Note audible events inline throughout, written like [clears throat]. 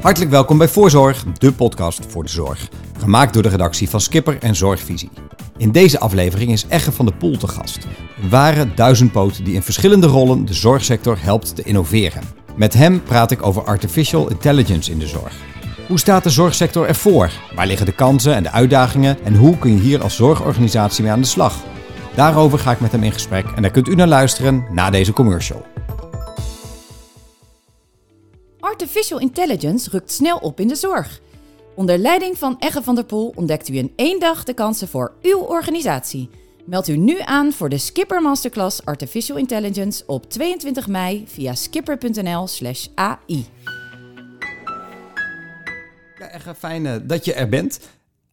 Hartelijk welkom bij Voorzorg, de podcast voor de zorg. Gemaakt door de redactie van Skipper en Zorgvisie. In deze aflevering is Egge van der Poel te gast. Een ware duizendpoot die in verschillende rollen de zorgsector helpt te innoveren. Met hem praat ik over artificial intelligence in de zorg. Hoe staat de zorgsector ervoor? Waar liggen de kansen en de uitdagingen? En hoe kun je hier als zorgorganisatie mee aan de slag? Daarover ga ik met hem in gesprek en daar kunt u naar luisteren na deze commercial. Artificial intelligence rukt snel op in de zorg. Onder leiding van Egge van der Poel ontdekt u in één dag de kansen voor uw organisatie. Meld u nu aan voor de Skipper Masterclass Artificial Intelligence op 22 mei via skipper.nl/ai. Ja, echt fijn eh, dat je er bent.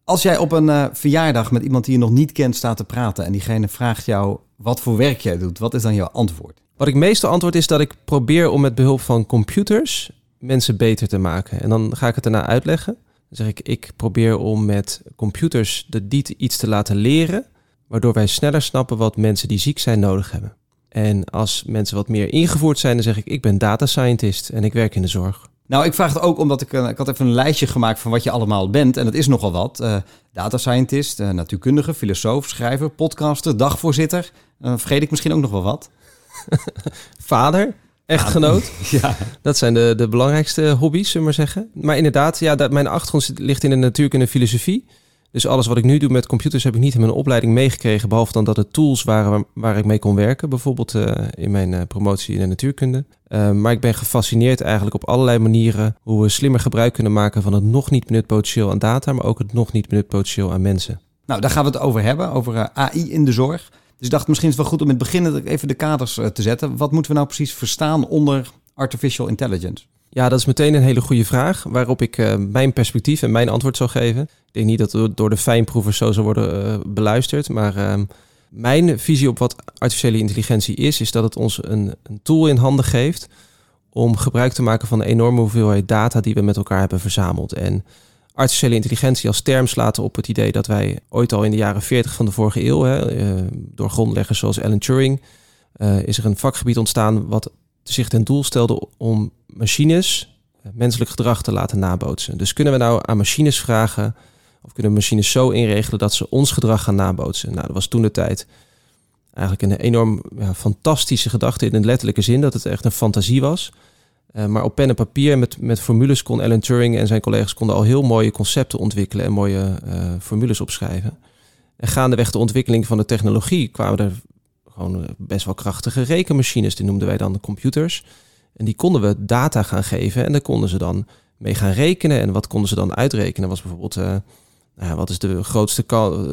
Als jij op een eh, verjaardag met iemand die je nog niet kent staat te praten en diegene vraagt jou wat voor werk jij doet, wat is dan jouw antwoord? Wat ik meestal antwoord is dat ik probeer om met behulp van computers mensen beter te maken. En dan ga ik het daarna uitleggen. Dan zeg ik, ik probeer om met computers de die iets te laten leren, waardoor wij sneller snappen wat mensen die ziek zijn nodig hebben. En als mensen wat meer ingevoerd zijn, dan zeg ik, ik ben data scientist en ik werk in de zorg. Nou, ik vraag het ook omdat ik, eh, ik had even een lijstje gemaakt van wat je allemaal bent. En dat is nogal wat. Uh, data scientist, uh, natuurkundige, filosoof, schrijver, podcaster, dagvoorzitter. Uh, vergeet ik misschien ook nog wel wat. [laughs] Vader, echtgenoot. [laughs] Ja. Dat zijn de, de belangrijkste hobby's, zullen we maar zeggen. Maar inderdaad, ja, dat, mijn achtergrond ligt in de natuurkunde en filosofie. Dus alles wat ik nu doe met computers heb ik niet in mijn opleiding meegekregen. Behalve dan dat het tools waren waar, waar ik mee kon werken. Bijvoorbeeld uh, in mijn uh, promotie in de natuurkunde. Uh, maar ik ben gefascineerd eigenlijk op allerlei manieren hoe we slimmer gebruik kunnen maken van het nog niet benut potentieel aan data, maar ook het nog niet benut potentieel aan mensen. Nou, daar gaan we het over hebben, over AI in de zorg. Dus ik dacht misschien is het wel goed om in het begin even de kaders te zetten. Wat moeten we nou precies verstaan onder artificial intelligence? Ja, dat is meteen een hele goede vraag, waarop ik uh, mijn perspectief en mijn antwoord zal geven. Ik denk niet dat het door de fijnproevers zo zal worden uh, beluisterd, maar uh, mijn visie op wat artificiële intelligentie is, is dat het ons een, een, tool in handen geeft om gebruik te maken van de enorme hoeveelheid data die we met elkaar hebben verzameld. En artificiële intelligentie als term slaat op het idee dat wij ooit al in de jaren 40 van de vorige eeuw, hè, door grondleggers zoals Alan Turing, is er een vakgebied ontstaan wat zich ten doel stelde om machines eh, menselijk gedrag te laten nabootsen. Dus kunnen we nou aan machines vragen, of kunnen machines zo inregelen dat ze ons gedrag gaan nabootsen? Nou, dat was toen de tijd eigenlijk een enorm fantastische gedachte in de letterlijke zin, dat het echt een fantasie was. Uh, maar op pen en papier met, met formules kon Alan Turing en zijn collega's konden al heel mooie concepten ontwikkelen en mooie uh, formules opschrijven. En gaandeweg de ontwikkeling van de technologie kwamen er gewoon best wel krachtige rekenmachines, die noemden wij dan de computers. En die konden we data gaan geven en daar konden ze dan mee gaan rekenen. En wat konden ze dan uitrekenen? Was bijvoorbeeld, nou, wat is de grootste,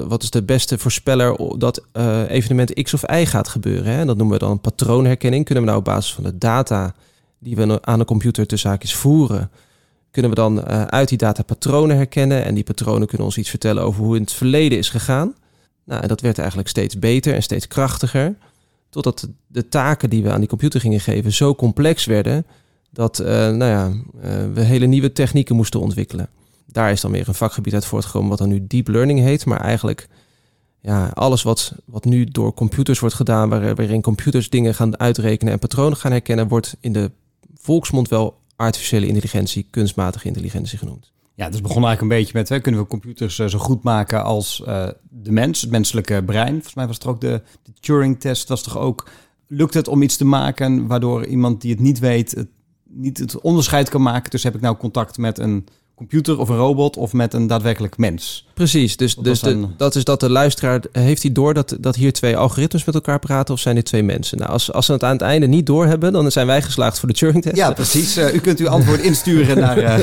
wat is de beste voorspeller dat evenement X of Y gaat gebeuren? Hè? En dat noemen we dan patroonherkenning. Kunnen we nou op basis van de data die we aan de computer te zaakjes voeren, kunnen we dan uh, uit die data patronen herkennen. En die patronen kunnen ons iets vertellen over hoe in het verleden is gegaan. Nou, en dat werd eigenlijk steeds beter en steeds krachtiger. Totdat de taken die we aan die computer gingen geven zo complex werden dat uh, nou ja, uh, we hele nieuwe technieken moesten ontwikkelen. Daar is dan weer een vakgebied uit voortgekomen wat dan nu deep learning heet. Maar eigenlijk ja, alles wat, wat nu door computers wordt gedaan, waar, waarin computers dingen gaan uitrekenen en patronen gaan herkennen, wordt in de volksmond wel artificiële intelligentie, kunstmatige intelligentie genoemd. Ja, dus begon eigenlijk een beetje met, hè, kunnen we computers uh, zo goed maken als uh, de mens, het menselijke brein. Volgens mij was er ook de, de Turing-test, was toch ook, lukt het om iets te maken waardoor iemand die het niet weet, het, niet het onderscheid kan maken. Dus heb ik nou contact met een computer of een robot of met een daadwerkelijk mens. Precies, dus, dus de, dat is dat de luisteraar, heeft hij door dat, dat hier twee algoritmes met elkaar praten of zijn dit twee mensen? Nou, als, als ze het aan het einde niet door hebben, dan zijn wij geslaagd voor de Turing-test. Ja, precies. Uh, u kunt uw antwoord [laughs] insturen naar... Uh...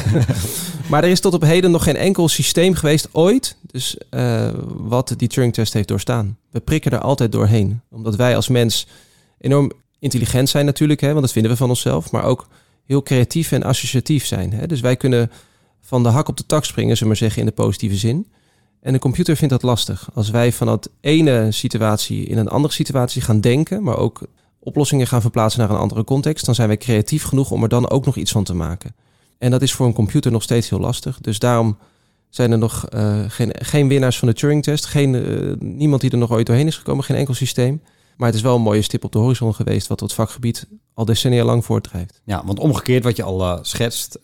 [laughs] maar er is tot op heden nog geen enkel systeem geweest, ooit, dus uh, wat die Turing-test heeft doorstaan. We prikken er altijd doorheen, omdat wij als mens enorm intelligent zijn natuurlijk, hè, want dat vinden we van onszelf, maar ook heel creatief en associatief zijn. Hè? Dus wij kunnen van de hak op de tak springen, we maar zeggen, in de positieve zin. En de computer vindt dat lastig. Als wij van dat ene situatie in een andere situatie gaan denken, maar ook oplossingen gaan verplaatsen naar een andere context, dan zijn wij creatief genoeg om er dan ook nog iets van te maken. En dat is voor een computer nog steeds heel lastig. Dus daarom zijn er nog uh, geen, geen winnaars van de Turing-test. Geen, uh, niemand die er nog ooit doorheen is gekomen, geen enkel systeem. Maar het is wel een mooie stip op de horizon geweest, wat het vakgebied al decennia lang voortdrijft. Ja, want omgekeerd wat je al uh, schetst,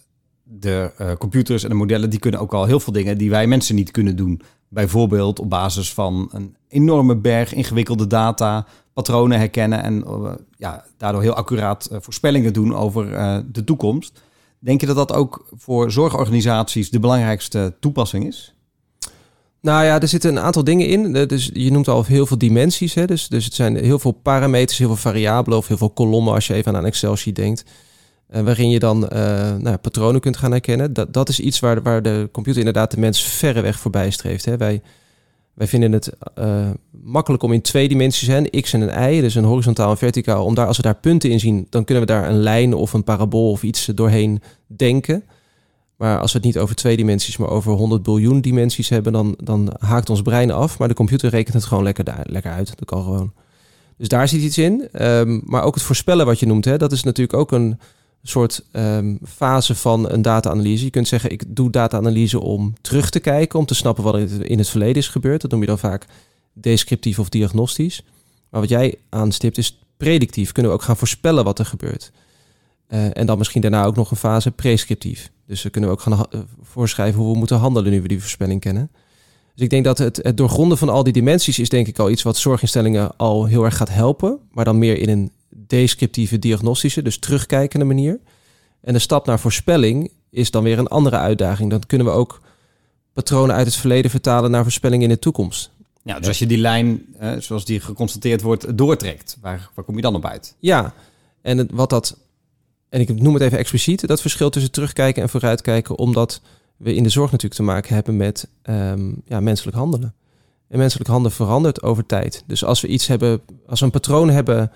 de uh, computers en de modellen die kunnen ook al heel veel dingen die wij mensen niet kunnen doen. Bijvoorbeeld op basis van een enorme berg ingewikkelde data, patronen herkennen en uh, ja, daardoor heel accuraat uh, voorspellingen doen over de toekomst. Denk je dat dat ook voor zorgorganisaties de belangrijkste toepassing is? Nou ja, er zitten een aantal dingen in. Dus je noemt al heel veel dimensies. Hè? Dus, dus het zijn heel veel parameters, heel veel variabelen of heel veel kolommen als je even aan een Excel-sheet denkt. Uh, waarin je dan uh, nou, patronen kunt gaan herkennen. Dat, dat is iets waar, waar de computer inderdaad de mens verreweg voorbij streeft. Hè? Wij, wij vinden het uh, makkelijk om in twee dimensies, hè, x en een y, dus een horizontaal en verticaal, om daar, als we daar punten in zien, dan kunnen we daar een lijn of een parabool of iets doorheen denken. Maar als we het niet over twee dimensies, maar over 100 biljoen dimensies hebben, dan, dan haakt ons brein af. Maar de computer rekent het gewoon lekker, lekker uit. Dat kan gewoon. Dus daar zit iets in. Um, maar ook het voorspellen wat je noemt, hè, dat is natuurlijk ook een soort um, fase van een data-analyse. Je kunt zeggen, ik doe data-analyse om terug te kijken, om te snappen wat er in het verleden is gebeurd. Dat noem je dan vaak descriptief of diagnostisch. Maar wat jij aanstipt is predictief. Kunnen we ook gaan voorspellen wat er gebeurt. Uh, en dan misschien daarna ook nog een fase prescriptief. Dus we kunnen ook gaan uh, voorschrijven hoe we moeten handelen nu we die voorspelling kennen. Dus ik denk dat het, het doorgronden van al die dimensies is denk ik al iets wat zorginstellingen al heel erg gaat helpen. Maar dan meer in een descriptieve, diagnostische, dus terugkijkende manier. En de stap naar voorspelling is dan weer een andere uitdaging. Dan kunnen we ook patronen uit het verleden vertalen naar voorspellingen in de toekomst. Ja, dus als je die lijn, eh, zoals die geconstateerd wordt, doortrekt, waar, waar kom je dan op uit? Ja, en het, wat dat, en ik noem het even expliciet, dat verschil tussen terugkijken en vooruitkijken, omdat we in de zorg natuurlijk te maken hebben met um, ja, menselijk handelen. En menselijk handelen verandert over tijd. Dus als we iets hebben, als we een patroon hebben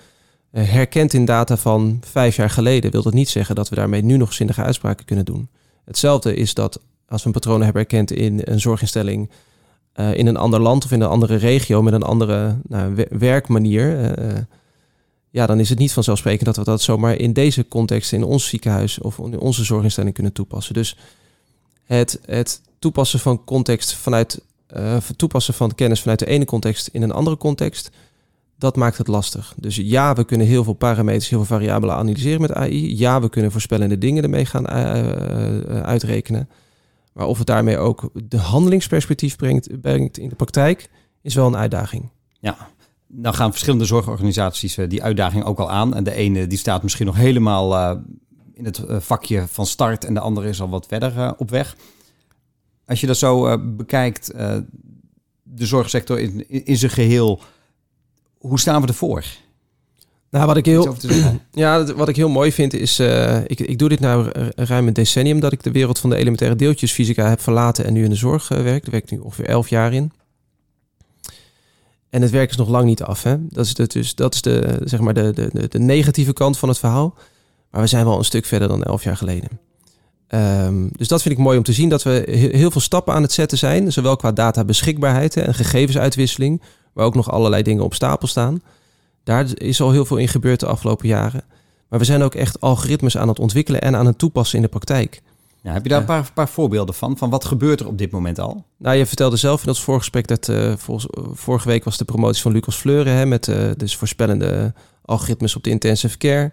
herkend in data van vijf jaar geleden, wil dat niet zeggen dat we daarmee nu nog zinnige uitspraken kunnen doen. Hetzelfde is dat als we een patroon hebben herkend in een zorginstelling uh, in een ander land of in een andere regio met een andere nou, werkmanier. Uh, ja, dan is het niet vanzelfsprekend dat we dat zomaar in deze context in ons ziekenhuis of in onze zorginstelling kunnen toepassen. Dus het, het toepassen van context vanuit uh, toepassen van kennis vanuit de ene context in een andere context, dat maakt het lastig. Dus ja, we kunnen heel veel parameters, heel veel variabelen analyseren met AI. Ja, we kunnen voorspellende dingen ermee gaan uh, uitrekenen. Maar of het daarmee ook de handelingsperspectief brengt, brengt in de praktijk, is wel een uitdaging. Ja, dan gaan verschillende zorgorganisaties die uitdaging ook al aan. En de ene die staat misschien nog helemaal in het vakje van start en de andere is al wat verder op weg. Als je dat zo bekijkt, de zorgsector in, in zijn geheel, hoe staan we ervoor? Nou, wat ik heel, [clears throat] ja, wat ik heel mooi vind is, uh, ik, ik doe dit nu ruim een decennium dat ik de wereld van de elementaire deeltjesfysica heb verlaten en nu in de zorg uh, werk. Daar werk ik nu ongeveer elf jaar in. En het werk is nog lang niet af. Hè? Dat is, de, dus, dat is de, zeg maar de, de, de negatieve kant van het verhaal. Maar we zijn wel een stuk verder dan elf jaar geleden. Um, dus dat vind ik mooi om te zien dat we heel veel stappen aan het zetten zijn. Zowel qua data beschikbaarheid en gegevensuitwisseling, waar ook nog allerlei dingen op stapel staan. Daar is al heel veel in gebeurd de afgelopen jaren. Maar we zijn ook echt algoritmes aan het ontwikkelen en aan het toepassen in de praktijk. Ja, heb je daar een paar, paar, voorbeelden van? Van wat gebeurt er op dit moment al? Nou, je vertelde zelf in ons voorgesprek dat uh, vorige week was de promotie van Lucas Fleuren hè, met uh, dus voorspellende algoritmes op de intensive care.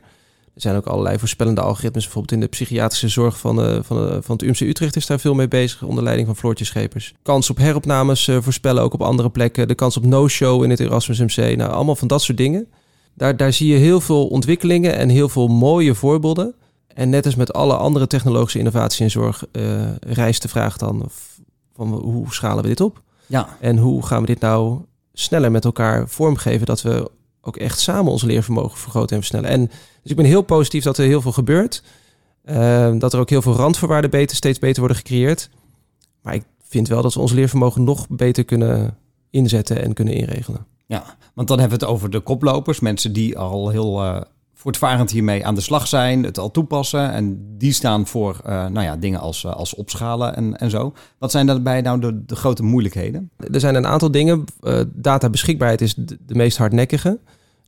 Er zijn ook allerlei voorspellende algoritmes, bijvoorbeeld in de psychiatrische zorg van, uh, van, uh, van het UMC Utrecht is daar veel mee bezig, onder leiding van Floortje Schepers. Kans op heropnames uh, voorspellen ook op andere plekken, de kans op no-show in het Erasmus MC, nou allemaal van dat soort dingen. Daar, daar zie je heel veel ontwikkelingen en heel veel mooie voorbeelden. En net als met alle andere technologische innovatie in zorg, rijst de vraag dan van hoe schalen we dit op? Ja. En hoe gaan we dit nou sneller met elkaar vormgeven dat we ook echt samen ons leervermogen vergroten en versnellen. En dus ik ben heel positief dat er heel veel gebeurt. Uh, dat er ook heel veel randvoorwaarden beter, steeds beter worden gecreëerd. Maar ik vind wel dat we ons leervermogen nog beter kunnen inzetten en kunnen inregelen. Ja, want dan hebben we het over de koplopers. Mensen die al heel uh, voortvarend hiermee aan de slag zijn, het al toepassen. En die staan voor uh, nou ja, dingen als, uh, als opschalen en, en zo. Wat zijn daarbij nou de, grote moeilijkheden? Er zijn een aantal dingen. data beschikbaarheid is de, meest hardnekkige.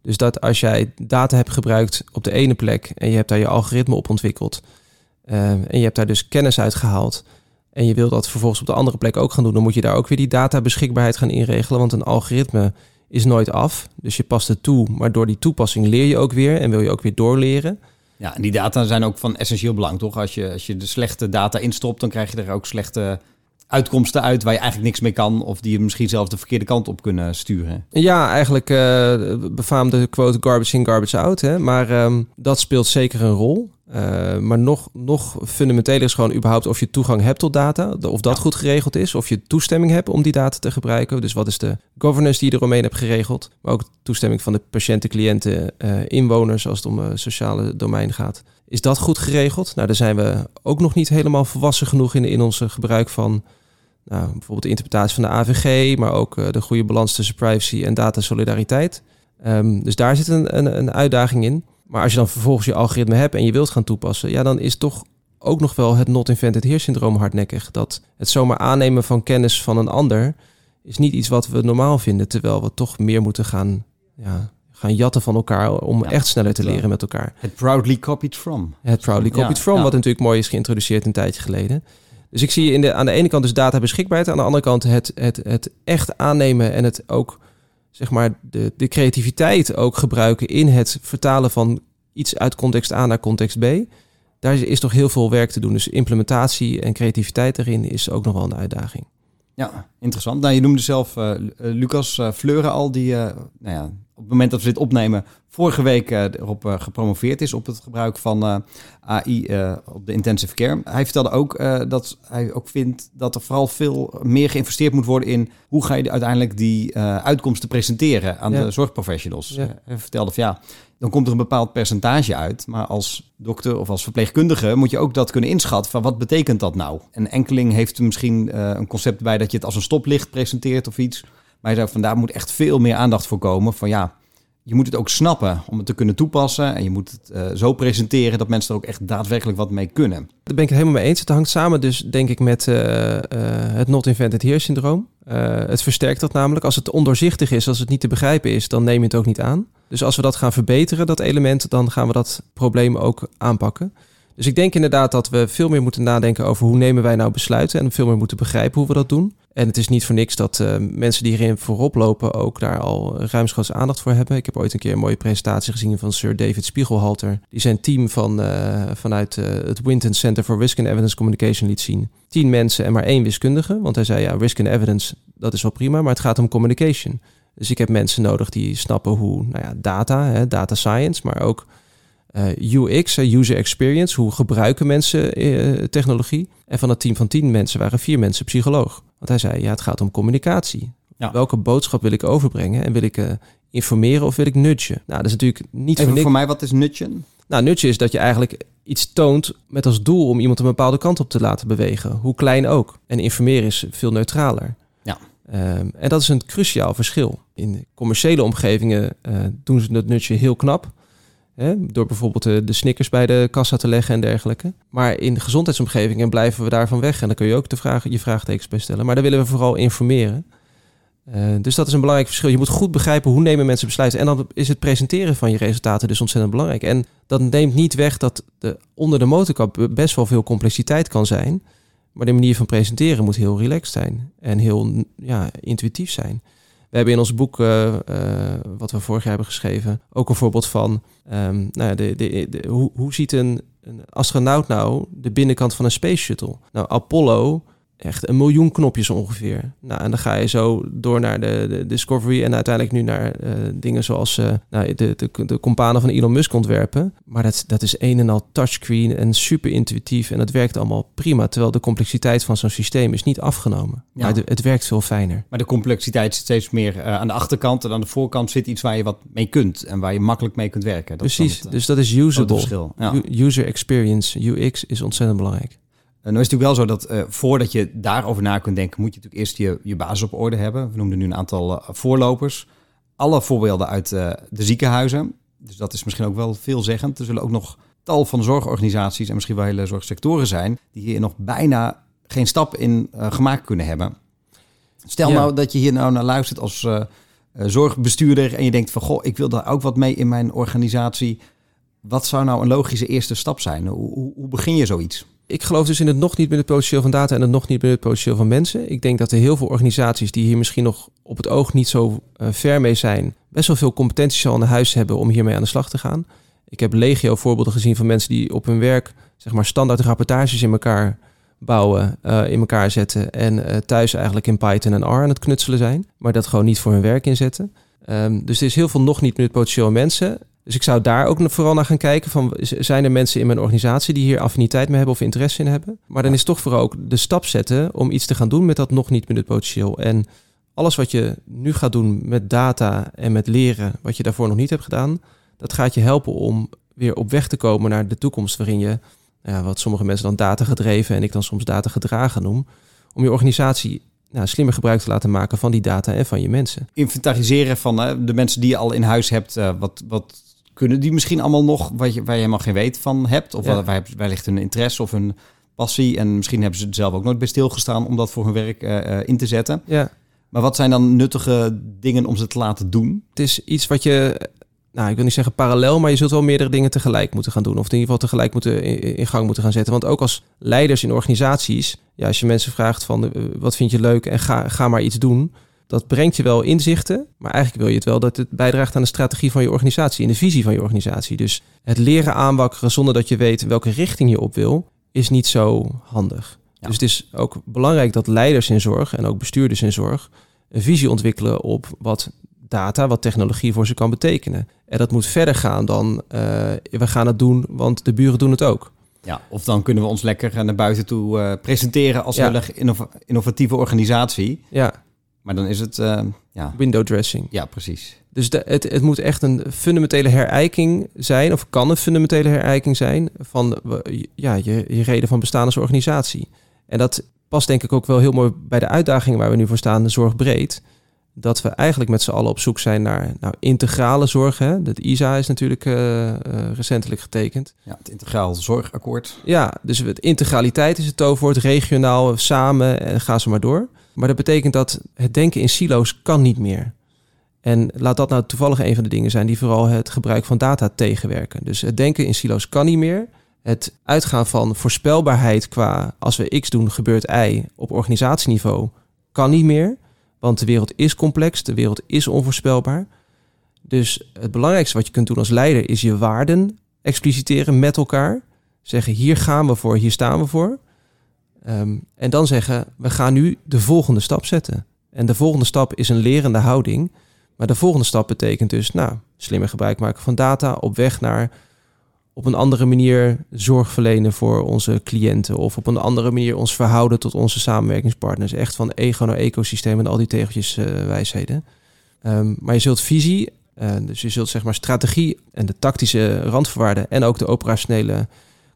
Dus dat als jij data hebt gebruikt op de ene plek en je hebt daar je algoritme op ontwikkeld uh, en je hebt daar dus kennis uit gehaald en je wil dat vervolgens op de andere plek ook gaan doen, dan moet je daar ook weer die data beschikbaarheid gaan inregelen, want een algoritme is nooit af. Dus je past het toe, maar door die toepassing leer je ook weer en wil je ook weer doorleren. Ja, en die data zijn ook van essentieel belang, toch? Als je, als je de slechte data instopt, dan krijg je er ook slechte uitkomsten uit waar je eigenlijk niks mee kan. Of die je misschien zelfs de verkeerde kant op kunnen sturen. Ja, eigenlijk uh, befaamde quote garbage in, garbage out. Hè? Maar um, dat speelt zeker een rol. Uh, maar nog, nog fundamenteler is gewoon überhaupt of je toegang hebt tot data. Of dat goed geregeld is. Of je toestemming hebt om die data te gebruiken. Dus wat is de governance die je eromheen hebt geregeld. Maar ook toestemming van de patiënten, cliënten, uh, inwoners als het om het sociale domein gaat. Is dat goed geregeld? Nou, daar zijn we ook nog niet helemaal volwassen genoeg in, in onze gebruik van nou, bijvoorbeeld de interpretatie van de AVG, maar ook uh, de goede balans tussen privacy en data solidariteit. Um, dus daar zit een, een, een, uitdaging in. Maar als je dan vervolgens je algoritme hebt en je wilt gaan toepassen, ja, dan is toch ook nog wel het not invented here syndroom hardnekkig. Dat het zomaar aannemen van kennis van een ander is niet iets wat we normaal vinden, terwijl we toch meer moeten gaan, ja, gaan jatten van elkaar om echt sneller te leren met elkaar. Het proudly copied from. Het proudly copied from, wat natuurlijk mooi is geïntroduceerd een tijdje geleden. Dus ik zie in de, aan de ene kant dus data beschikbaarheid, aan de andere kant het, het, het echt aannemen en het ook, zeg maar, de, de creativiteit ook gebruiken in het vertalen van iets uit context A naar context B. Daar is toch heel veel werk te doen. Dus implementatie en creativiteit erin is ook nog wel een uitdaging. Ja, interessant. Nou, je noemde zelf uh, Lucas uh, Fleuren al, die nou ja, op het moment dat we dit opnemen vorige week uh, erop uh, gepromoveerd is op het gebruik van uh, AI op de intensive care. Hij vertelde ook dat hij ook vindt dat er vooral veel meer geïnvesteerd moet worden in hoe ga je uiteindelijk die uitkomsten presenteren aan de zorgprofessionals. Ja. Hij vertelde van ja, dan komt er een bepaald percentage uit, maar als dokter of als verpleegkundige moet je ook dat kunnen inschatten van wat betekent dat nou? Een enkeling heeft misschien een concept bij dat je het als een stoplicht presenteert of iets. Maar hij zei van daar moet echt veel meer aandacht voor komen van ja, je moet het ook snappen om het te kunnen toepassen. En je moet het uh, zo presenteren dat mensen er ook echt daadwerkelijk wat mee kunnen. Daar ben ik het helemaal mee eens. Het hangt samen dus denk ik met uh, uh, het not invented here syndroom. het versterkt dat namelijk. Als het ondoorzichtig is, als het niet te begrijpen is, dan neem je het ook niet aan. Dus als we dat gaan verbeteren, dat element, dan gaan we dat probleem ook aanpakken. Dus ik denk inderdaad dat we veel meer moeten nadenken over hoe nemen wij nou besluiten en veel meer moeten begrijpen hoe we dat doen. En het is niet voor niks dat uh, mensen die hierin voorop lopen ook daar al ruimschoots aandacht voor hebben. Ik heb ooit een keer een mooie presentatie gezien van Sir David Spiegelhalter, die zijn team van, uh, vanuit uh, het Winton Center for Risk and Evidence Communication liet zien. Tien mensen en maar één wiskundige, want hij zei ja, risk and evidence, dat is wel prima, maar het gaat om communication. Dus ik heb mensen nodig die snappen hoe nou ja, data, hè, data science, maar ook UX, user experience, hoe gebruiken mensen technologie. En van het team van tien mensen waren vier mensen psycholoog. Want hij zei, ja, het gaat om communicatie. Ja. Welke boodschap wil ik overbrengen? En wil ik uh, informeren of wil ik nudgen? Nou, dat is natuurlijk niet Even voor, voor mij, wat is nudgen? Nou, nudgen is dat je eigenlijk iets toont met als doel om iemand een bepaalde kant op te laten bewegen. Hoe klein ook. En informeren is veel neutraler. Ja. Um, en dat is een cruciaal verschil. In commerciële omgevingen doen ze dat nudgen heel knap. Door bijvoorbeeld de, de snickers bij de kassa te leggen en dergelijke. Maar in de gezondheidsomgevingen blijven we daarvan weg. En dan kun je ook de vraag, je vraagtekens bij stellen. Maar daar willen we vooral informeren. Uh, dus dat is een belangrijk verschil. Je moet goed begrijpen hoe nemen mensen besluiten. En dan is het presenteren van je resultaten dus ontzettend belangrijk. En dat neemt niet weg dat de, onder de motorkap best wel veel complexiteit kan zijn. Maar de manier van presenteren moet heel relaxed zijn. En heel ja, intuïtief zijn. We hebben in ons boek, uh, uh, wat we vorig jaar hebben geschreven, ook een voorbeeld van um, nou, de, de, hoe, hoe ziet een, een astronaut nou de binnenkant van een space shuttle? Nou, Apollo echt een miljoen knopjes ongeveer. Nou, en dan ga je zo door naar de, de Discovery en uiteindelijk nu naar uh, dingen zoals uh, nou, de, de, de companen van Elon Musk ontwerpen. Maar dat, dat is een en al touchscreen en super intuïtief en dat werkt allemaal prima. Terwijl de complexiteit van zo'n systeem is niet afgenomen. Ja. Maar de, het werkt veel fijner. Maar de complexiteit zit steeds meer uh, aan de achterkant en aan de voorkant zit iets waar je wat mee kunt en waar je makkelijk mee kunt werken. Dat Precies, het, dus dat is usable. Ja. User experience, UX is ontzettend belangrijk. Uh, nou is het natuurlijk wel zo dat uh, voordat je daarover na kunt denken, moet je natuurlijk eerst je, je basis op orde hebben. We noemden nu een aantal uh, voorlopers. Alle voorbeelden uit de ziekenhuizen. Dus dat is misschien ook wel veelzeggend. Er zullen ook nog tal van zorgorganisaties en misschien wel hele zorgsectoren zijn, die hier nog bijna geen stap in gemaakt kunnen hebben. Stel ja. nou dat je hier nou naar luistert als zorgbestuurder en je denkt van, goh, ik wil daar ook wat mee in mijn organisatie. Wat zou nou een logische eerste stap zijn? Hoe, hoe, hoe begin je zoiets? Ik geloof dus in het nog niet binnen het potentieel van data en het nog niet binnen het potentieel van mensen. Ik denk dat er heel veel organisaties die hier misschien nog op het oog niet zo uh, ver mee zijn, best wel veel competenties al aan huis hebben om hiermee aan de slag te gaan. Ik heb legio voorbeelden gezien van mensen die op hun werk zeg maar standaard rapportages in elkaar bouwen, uh, in elkaar zetten en uh, thuis eigenlijk in Python en R aan het knutselen zijn, maar dat gewoon niet voor hun werk inzetten. Um, dus er is heel veel nog niet met potentieel mensen. Dus ik zou daar ook vooral naar gaan kijken van zijn er mensen in mijn organisatie die hier affiniteit mee hebben of interesse in hebben. Maar dan is toch vooral ook de stap zetten om iets te gaan doen met dat nog niet benut potentieel. En alles wat je nu gaat doen met data en met leren, wat je daarvoor nog niet hebt gedaan, dat gaat je helpen om weer op weg te komen naar de toekomst waarin je, ja, wat sommige mensen dan data gedreven en ik dan soms data gedragen noem, om je organisatie nou, slimmer gebruik te laten maken van die data en van je mensen. Inventariseren van de mensen die je al in huis hebt, uh, wat, wat kunnen die misschien allemaal nog wat je, waar je helemaal geen weet van hebt? Of ja. waar, ligt hun interesse of hun passie? En misschien hebben ze het zelf ook nooit bij stilgestaan om dat voor hun werk uh, in te zetten. Ja. Maar wat zijn dan nuttige dingen om ze te laten doen? Het is iets wat je, nou ik wil niet zeggen parallel, maar je zult wel meerdere dingen tegelijk moeten gaan doen. Of in ieder geval tegelijk moeten in, gang moeten gaan zetten. Want ook als leiders in organisaties, ja, als je mensen vraagt van uh, wat vind je leuk en ga, ga maar iets doen dat brengt je wel inzichten, maar eigenlijk wil je het wel dat het bijdraagt aan de strategie van je organisatie en de visie van je organisatie. Dus het leren aanwakkeren zonder dat je weet welke richting je op wil, is niet zo handig. Dus het is ook belangrijk dat leiders in zorg en ook bestuurders in zorg een visie ontwikkelen op wat data, wat technologie voor ze kan betekenen. En dat moet verder gaan dan uh, we gaan het doen, want de buren doen het ook. Ja, of dan kunnen we ons lekker naar buiten toe uh, presenteren als ja. een innovatieve organisatie. Ja. Maar dan is het... Uh, ja. Window dressing. Ja, precies. Dus de, het, het moet echt een fundamentele herijking zijn, of kan een fundamentele herijking zijn van ja, je, je reden van bestaan als organisatie. En dat past denk ik ook wel heel mooi bij de uitdagingen waar we nu voor staan, de zorg breed. Dat we eigenlijk met z'n allen op zoek zijn naar nou, integrale zorg. Hè? Dat ISA is natuurlijk uh, uh, recentelijk getekend. Ja, het integraal zorgakkoord. Ja, dus het integraliteit is het toverwoord, regionaal, samen en ga zo maar door. Maar dat betekent dat het denken in silo's kan niet meer. En laat dat nou toevallig een van de dingen zijn die vooral het gebruik van data tegenwerken. Dus het denken in silo's kan niet meer. Het uitgaan van voorspelbaarheid qua als we X doen, gebeurt Y op organisatieniveau kan niet meer. Want de wereld is complex, de wereld is onvoorspelbaar. Dus het belangrijkste wat je kunt doen als leider is je waarden expliciteren met elkaar. Zeggen hier gaan we voor, hier staan we voor. Um, en dan zeggen, we gaan nu de volgende stap zetten. En de volgende stap is een lerende houding. Maar de volgende stap betekent dus, nou, slimmer gebruik maken van data op weg naar op een andere manier zorg verlenen voor onze cliënten. Of op een andere manier ons verhouden tot onze samenwerkingspartners. Echt van ego naar ecosysteem en al die tegeltjes uh, wijsheden. Um, maar je zult visie, uh, dus je zult zeg maar strategie en de tactische randvoorwaarden en ook de operationele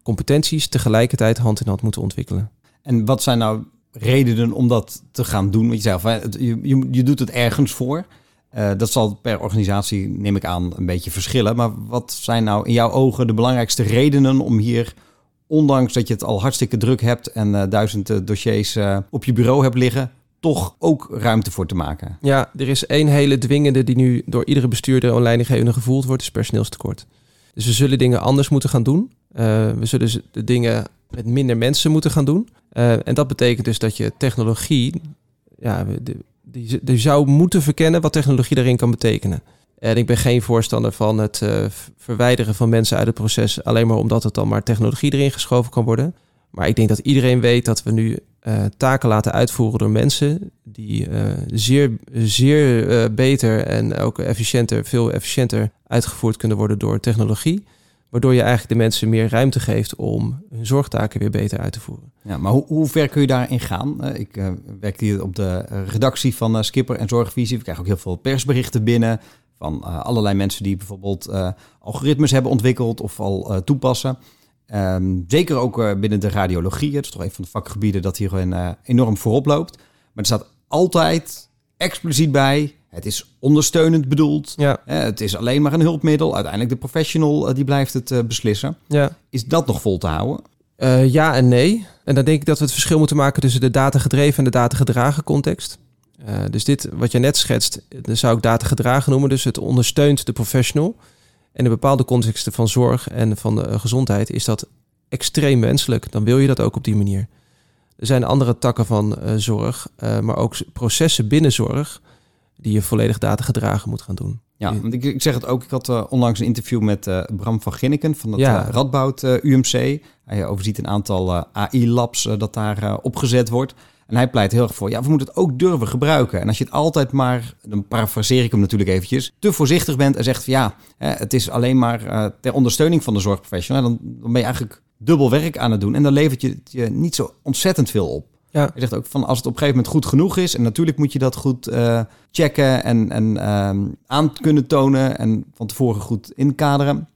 competenties tegelijkertijd hand in hand moeten ontwikkelen. En wat zijn nou redenen om dat te gaan doen? Want je je, doet het ergens voor. Uh, dat zal per organisatie, neem ik aan, een beetje verschillen. Maar wat zijn nou in jouw ogen de belangrijkste redenen om hier, ondanks dat je het al hartstikke druk hebt en uh, duizend uh, dossiers op je bureau hebt liggen, toch ook ruimte voor te maken? Ja, er is één hele dwingende die nu door iedere bestuurder en leidinggevende gevoeld wordt, is personeelstekort. Dus we zullen dingen anders moeten gaan doen. we zullen de dingen met minder mensen moeten gaan doen. Uh, en dat betekent dus dat je technologie, ja, die, die zou moeten verkennen wat technologie daarin kan betekenen. En ik ben geen voorstander van het uh, verwijderen van mensen uit het proces, alleen maar omdat het dan maar technologie erin geschoven kan worden. Maar ik denk dat iedereen weet dat we nu uh, taken laten uitvoeren door mensen die zeer, zeer beter en ook efficiënter, veel efficiënter uitgevoerd kunnen worden door technologie. Waardoor je eigenlijk de mensen meer ruimte geeft om hun zorgtaken weer beter uit te voeren. Ja, maar hoe, hoe ver kun je daarin gaan? Uh, ik uh, werk hier op de redactie van uh, Skipper en Zorgvisie. We krijgen ook heel veel persberichten binnen van allerlei mensen die bijvoorbeeld algoritmes hebben ontwikkeld of al toepassen. Um, zeker ook binnen de radiologie. Het is toch een van de vakgebieden dat hier gewoon, enorm voorop loopt. Maar er staat altijd expliciet bij het is ondersteunend bedoeld. Ja. het is alleen maar een hulpmiddel. Uiteindelijk de professional die blijft het uh, beslissen. Ja. Is dat nog vol te houden? Uh, ja en nee. En dan denk ik dat we het verschil moeten maken tussen de datagedreven en de datagedragen context. Uh, dus dit wat je net schetst, dat zou ik datagedragen noemen. Dus het ondersteunt de professional. En in bepaalde contexten van zorg en van de gezondheid is dat extreem wenselijk. Dan wil je dat ook op die manier. Er zijn andere takken van zorg, maar ook processen binnen zorg die je volledig data gedragen moet gaan doen. Ja, want ik, ik zeg het ook. Ik had uh, onlangs een interview met uh, Bram van Ginneken van het Ja. uh, Radboud UMC. Hij overziet een aantal AI-labs dat daar opgezet wordt. En hij pleit heel erg voor, ja, we moeten het ook durven gebruiken. En als je het altijd maar, dan parafraseer ik hem natuurlijk eventjes, te voorzichtig bent en zegt van ja, het is alleen maar ter ondersteuning van de zorgprofessional, dan, dan ben je eigenlijk dubbel werk aan het doen. En dan levert je, je niet zo ontzettend veel op. Ja. Hij zegt ook van als het op een gegeven moment goed genoeg is, en natuurlijk moet je dat goed uh, checken en, en um, aan kunnen tonen en van tevoren goed inkaderen.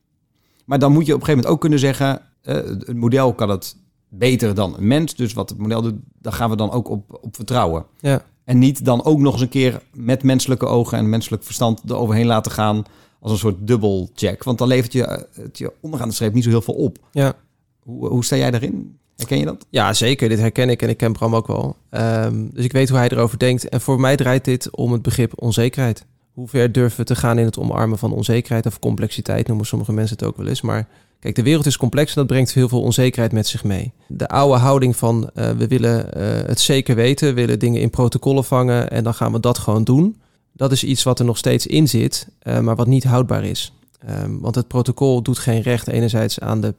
Maar dan moet je op een gegeven moment ook kunnen zeggen, uh, het model kan het beter dan een mens. Dus wat het model doet, daar gaan we dan ook op, op vertrouwen. Ja. En niet dan ook nog eens een keer met menselijke ogen en menselijk verstand eroverheen laten gaan als een soort dubbelcheck. Want dan levert je het je onderaan de streep niet zo heel veel op. Ja. Hoe, hoe sta jij daarin? Herken je dat? Ja, zeker. Dit herken ik en ik ken Bram ook wel. Um, dus ik weet hoe hij erover denkt. En voor mij draait dit om het begrip onzekerheid. Hoe ver durven we te gaan in het omarmen van onzekerheid of complexiteit, noemen sommige mensen het ook wel eens. Maar kijk, de wereld is complex en dat brengt heel veel onzekerheid met zich mee. De oude houding van uh, we willen uh, het zeker weten, we willen dingen in protocollen vangen en dan gaan we dat gewoon doen. Dat is iets wat er nog steeds in zit, uh, maar wat niet houdbaar is. Um, want het protocol doet geen recht enerzijds aan de,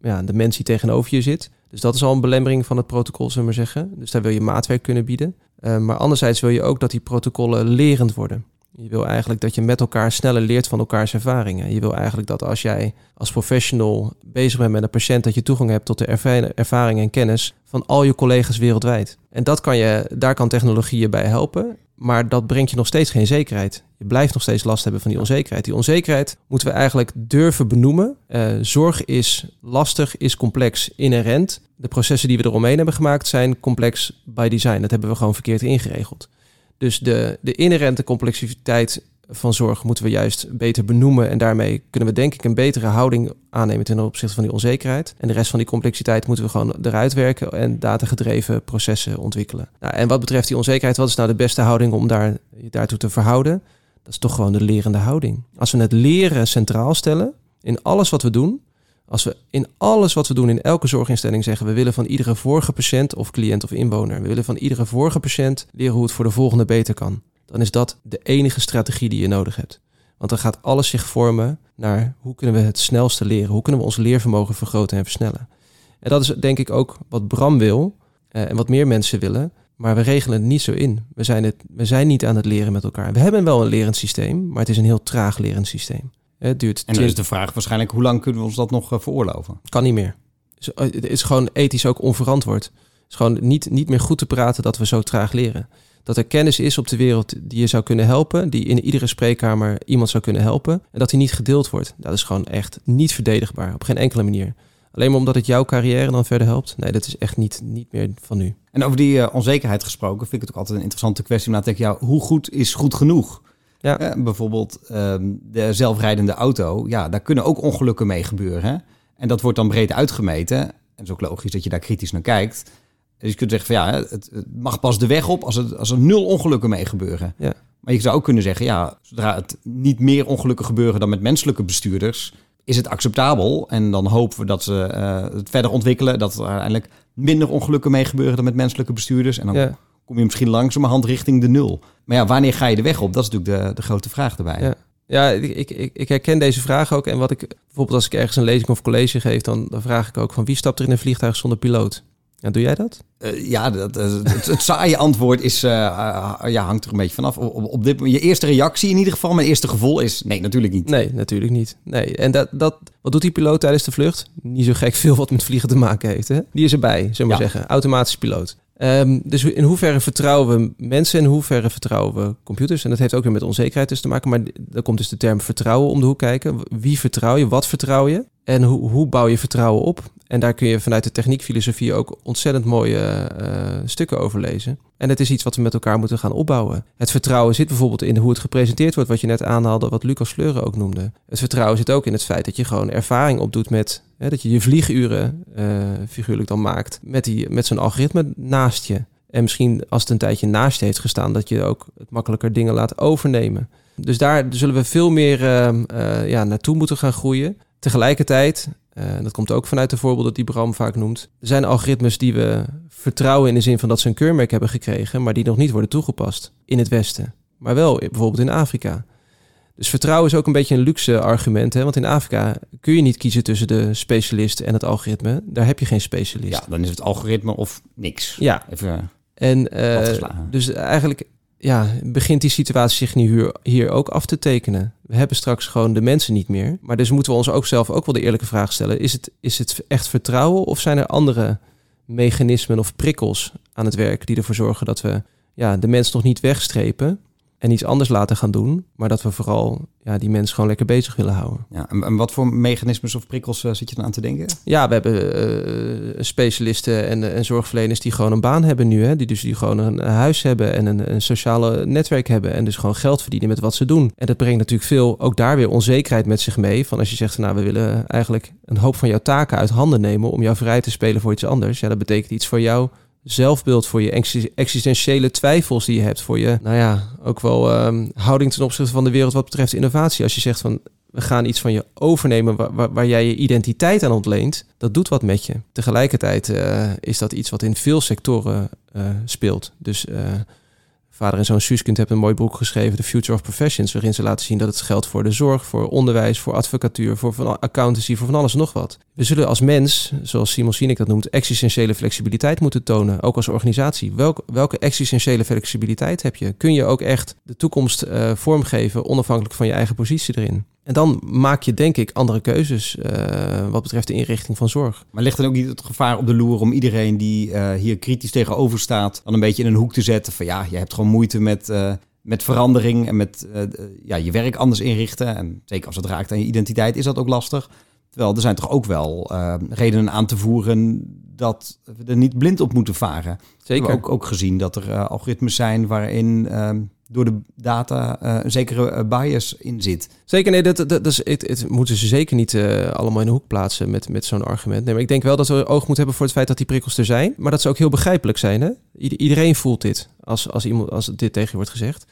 ja, de mens die tegenover je zit. Dus dat is al een belemmering van het protocol, zullen we maar zeggen. Dus daar wil je maatwerk kunnen bieden. Uh, maar anderzijds wil je ook dat die protocollen lerend worden. Je wil eigenlijk dat je met elkaar sneller leert van elkaars ervaringen. Je wil eigenlijk dat als jij als professional bezig bent met een patiënt, dat je toegang hebt tot de ervaring en kennis van al je collega's wereldwijd. En dat kan je, daar kan technologie je bij helpen. Maar dat brengt je nog steeds geen zekerheid. Je blijft nog steeds last hebben van die onzekerheid. Die onzekerheid moeten we eigenlijk durven benoemen. Uh, zorg is lastig, is complex, inherent. De processen die we eromheen hebben gemaakt zijn complex by design. Dat hebben we gewoon verkeerd ingeregeld. Dus de, de inherente complexiteit van zorg moeten we juist beter benoemen. En daarmee kunnen we denk ik een betere houding aannemen ten opzichte van die onzekerheid. En de rest van die complexiteit moeten we gewoon eruit werken en datagedreven processen ontwikkelen. Nou, en wat betreft die onzekerheid, wat is nou de beste houding om daar, daartoe te verhouden? Dat is toch gewoon de lerende houding. Als we het leren centraal stellen in alles wat we doen. Als we in alles wat we doen, in elke zorginstelling zeggen... we willen van iedere vorige patiënt of cliënt of inwoner... we willen van iedere vorige patiënt leren hoe het voor de volgende beter kan dan is dat de enige strategie die je nodig hebt. Want dan gaat alles zich vormen naar hoe kunnen we het snelste leren? Hoe kunnen we ons leervermogen vergroten en versnellen? En dat is denk ik ook wat Bram wil eh, en wat meer mensen willen. Maar we regelen het niet zo in. We zijn, het, we zijn niet aan het leren met elkaar. We hebben wel een lerend systeem, maar het is een heel traag lerend systeem. Het duurt en dan is de vraag waarschijnlijk, hoe lang kunnen we ons dat nog uh, veroorloven? Kan niet meer. Uh, het is gewoon ethisch ook onverantwoord. Het is gewoon niet, niet meer goed te praten dat we zo traag leren dat er kennis is op de wereld die je zou kunnen helpen, die in iedere spreekkamer iemand zou kunnen helpen, en dat die niet gedeeld wordt. Dat is gewoon echt niet verdedigbaar, op geen enkele manier. Alleen maar omdat het jouw carrière dan verder helpt. Nee, dat is echt niet, niet meer van nu. En over die uh, onzekerheid gesproken, vind ik het ook altijd een interessante kwestie te denken, ja, hoe goed is goed genoeg? Ja. Uh, bijvoorbeeld um, de zelfrijdende auto, ja, daar kunnen ook ongelukken mee gebeuren. Hè? En dat wordt dan breed uitgemeten. En het is ook logisch dat je daar kritisch naar kijkt. Dus je kunt zeggen van ja, het, het, mag pas de weg op als, het, als er nul ongelukken mee gebeuren. Ja. Maar je zou ook kunnen zeggen, ja, zodra het niet meer ongelukken gebeuren dan met menselijke bestuurders, is het acceptabel. En dan hopen we dat ze uh, het verder ontwikkelen, dat er uiteindelijk minder ongelukken mee gebeuren dan met menselijke bestuurders. En dan Ja. Kom je misschien langzamerhand richting de nul. Maar ja, wanneer ga je de weg op? Dat is natuurlijk de, de grote vraag erbij. Ja. Ja, ik, ik, ik herken deze vraag ook. En wat ik bijvoorbeeld als ik ergens een lezing of college geef, dan, dan vraag ik ook van wie stapt er in een vliegtuig zonder piloot? Ja, doe jij dat? Uh, ja, dat, uh, het, het, saaie antwoord is, uh, ja, hangt er een beetje vanaf. Op, op dit, je eerste reactie in ieder geval, mijn eerste gevoel is nee, natuurlijk niet. Nee, natuurlijk niet. Nee. En dat, dat, wat doet die piloot tijdens de vlucht? Niet zo gek veel wat met vliegen te maken heeft. Hè? Die is erbij, zullen we Ja. zeggen. Automatisch piloot. Ehm, dus in hoeverre vertrouwen we mensen en in hoeverre vertrouwen we computers? En dat heeft ook weer met onzekerheid dus te maken. Maar daar komt dus de term vertrouwen om de hoek kijken. Wie vertrouw je? Wat vertrouw je? En hoe, hoe bouw je vertrouwen op? En daar kun je vanuit de techniekfilosofie ook ontzettend mooie eh, stukken over lezen. En het is iets wat we met elkaar moeten gaan opbouwen. Het vertrouwen zit bijvoorbeeld in hoe het gepresenteerd wordt, wat je net aanhaalde, wat Lucas Fleuren ook noemde. Het vertrouwen zit ook in het feit dat je gewoon ervaring opdoet met, hè, dat je je vlieguren eh, figuurlijk dan maakt, met, die, met zo'n algoritme naast je. En misschien als het een tijdje naast je heeft gestaan, dat je ook het makkelijker dingen laat overnemen. Dus daar zullen we veel meer eh, eh, ja, naartoe moeten gaan groeien. Tegelijkertijd, eh, dat komt ook vanuit de voorbeelden die Bram vaak noemt, er zijn algoritmes die we vertrouwen in de zin van dat ze een keurmerk hebben gekregen, maar die nog niet worden toegepast in het Westen. Maar wel bijvoorbeeld in Afrika. Dus vertrouwen is ook een beetje een luxe argument. Hè? Want in Afrika kun je niet kiezen tussen de specialist en het algoritme. Daar heb je geen specialist. Ja, dan is het algoritme of niks. Ja. Even En eh, dus eigenlijk ja, begint die situatie zich nu hier, ook af te tekenen. We hebben straks gewoon de mensen niet meer. Maar dus moeten we ons ook zelf ook wel de eerlijke vraag stellen. Is het, is het echt vertrouwen of zijn er andere mechanismen of prikkels aan het werk die ervoor zorgen dat we ja, de mens nog niet wegstrepen en iets anders laten gaan doen, maar dat we vooral ja, die mensen gewoon lekker bezig willen houden. Ja, en, en wat voor mechanismes of prikkels eh, zit je dan aan te denken? Ja, we hebben eh, specialisten en, eh, en zorgverleners die gewoon een baan hebben nu. Hè? Die dus die gewoon een huis hebben en een, een sociale netwerk hebben. En dus gewoon geld verdienen met wat ze doen. En dat brengt natuurlijk veel, ook daar weer onzekerheid met zich mee. Van als je zegt, nou we willen eigenlijk een hoop van jouw taken uit handen nemen om jou vrij te spelen voor iets anders. Ja, dat betekent iets voor jou zelfbeeld, voor je exi- existentiële twijfels die je hebt, voor je, nou ja, ook wel ehm, houding ten opzichte van de wereld wat betreft innovatie. Als je zegt van, we gaan iets van je overnemen waar jij je identiteit aan ontleent, dat doet wat met je. Tegelijkertijd eh, is dat iets wat in veel sectoren eh, speelt. Dus eh, vader en zoon Suskind hebben een mooi boek geschreven, The Future of Professions, waarin ze laten zien dat het geldt voor de zorg, voor onderwijs, voor advocatuur, voor accountancy, voor van alles en nog wat. We zullen als mens, zoals Simon Sinek dat noemt, existentiële flexibiliteit moeten tonen, ook als organisatie. Welk, welke existentiële flexibiliteit heb je? Kun je ook echt de toekomst eh, vormgeven, onafhankelijk van je eigen positie erin? En dan maak je denk ik andere keuzes eh, wat betreft de inrichting van zorg. Maar ligt er ook niet het gevaar op de loer om iedereen die eh, hier kritisch tegenover staat, dan een beetje in een hoek te zetten van ja, je hebt gewoon moeite met, eh, met verandering en met ja, je werk anders inrichten. En zeker als het raakt aan je identiteit is dat ook lastig. Terwijl er zijn toch ook wel redenen aan te voeren dat we er niet blind op moeten varen. We Zeker. hebben ook, ook gezien dat er algoritmes zijn waarin eh, door de data eh, een zekere eh, bias in zit. Zeker, nee, dat, dat, dat is, het, het moeten ze zeker niet eh, allemaal in de hoek plaatsen met, met zo'n argument. Nee, maar ik denk wel dat we oog moeten hebben voor het feit dat die prikkels er zijn. Maar dat ze ook heel begrijpelijk zijn. Hè? Ieder- iedereen voelt dit als, als, iemand, als dit tegen je wordt gezegd.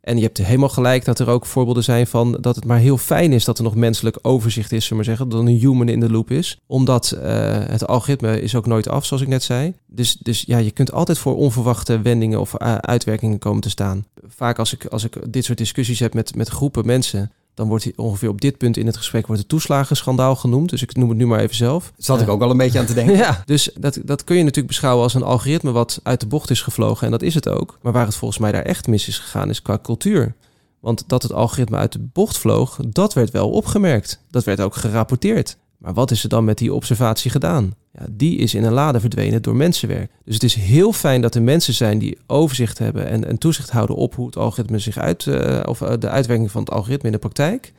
En je hebt helemaal gelijk dat er ook voorbeelden zijn van dat het maar heel fijn is dat er nog menselijk overzicht is, we maar zeggen, dat er een human in de loop is. Omdat eh, het algoritme is ook nooit af, zoals ik net zei. Dus, dus ja, je kunt altijd voor onverwachte wendingen of eh, uitwerkingen komen te staan. Vaak als ik, als ik dit soort discussies heb met, met groepen mensen, dan wordt hier ongeveer op dit punt in het gesprek wordt het toeslagenschandaal genoemd. Dus ik noem het nu maar even zelf. Zat ik Eh, ook al een beetje aan te denken. [laughs] ja, dus dat, dat kun je natuurlijk beschouwen als een algoritme wat uit de bocht is gevlogen. En dat is het ook. Maar waar het volgens mij daar echt mis is gegaan, is qua cultuur. Want dat het algoritme uit de bocht vloog, dat werd wel opgemerkt. Dat werd ook gerapporteerd. Maar wat is er dan met die observatie gedaan? Ja, die is in een lade verdwenen door mensenwerk. Dus het is heel fijn dat er mensen zijn die overzicht hebben en, en toezicht houden op hoe het algoritme zich uit, eh, of eh, de uitwerking van het algoritme in de praktijk.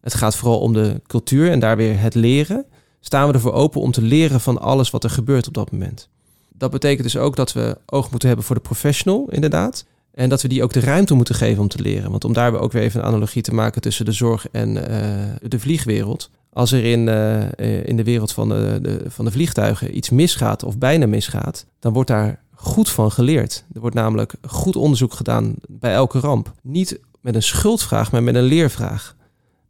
Het gaat vooral om de cultuur en daar weer het leren. Staan we ervoor open om te leren van alles wat er gebeurt op dat moment? Dat betekent dus ook dat we oog moeten hebben voor de professional, inderdaad. En dat we die ook de ruimte moeten geven om te leren. Want om daar ook weer even een analogie te maken tussen de zorg en eh, de vliegwereld. Als er in, eh, eh, in de wereld van de, de, van de vliegtuigen iets misgaat of bijna misgaat, dan wordt daar goed van geleerd. Er wordt namelijk goed onderzoek gedaan bij elke ramp. Niet met een schuldvraag, maar met een leervraag.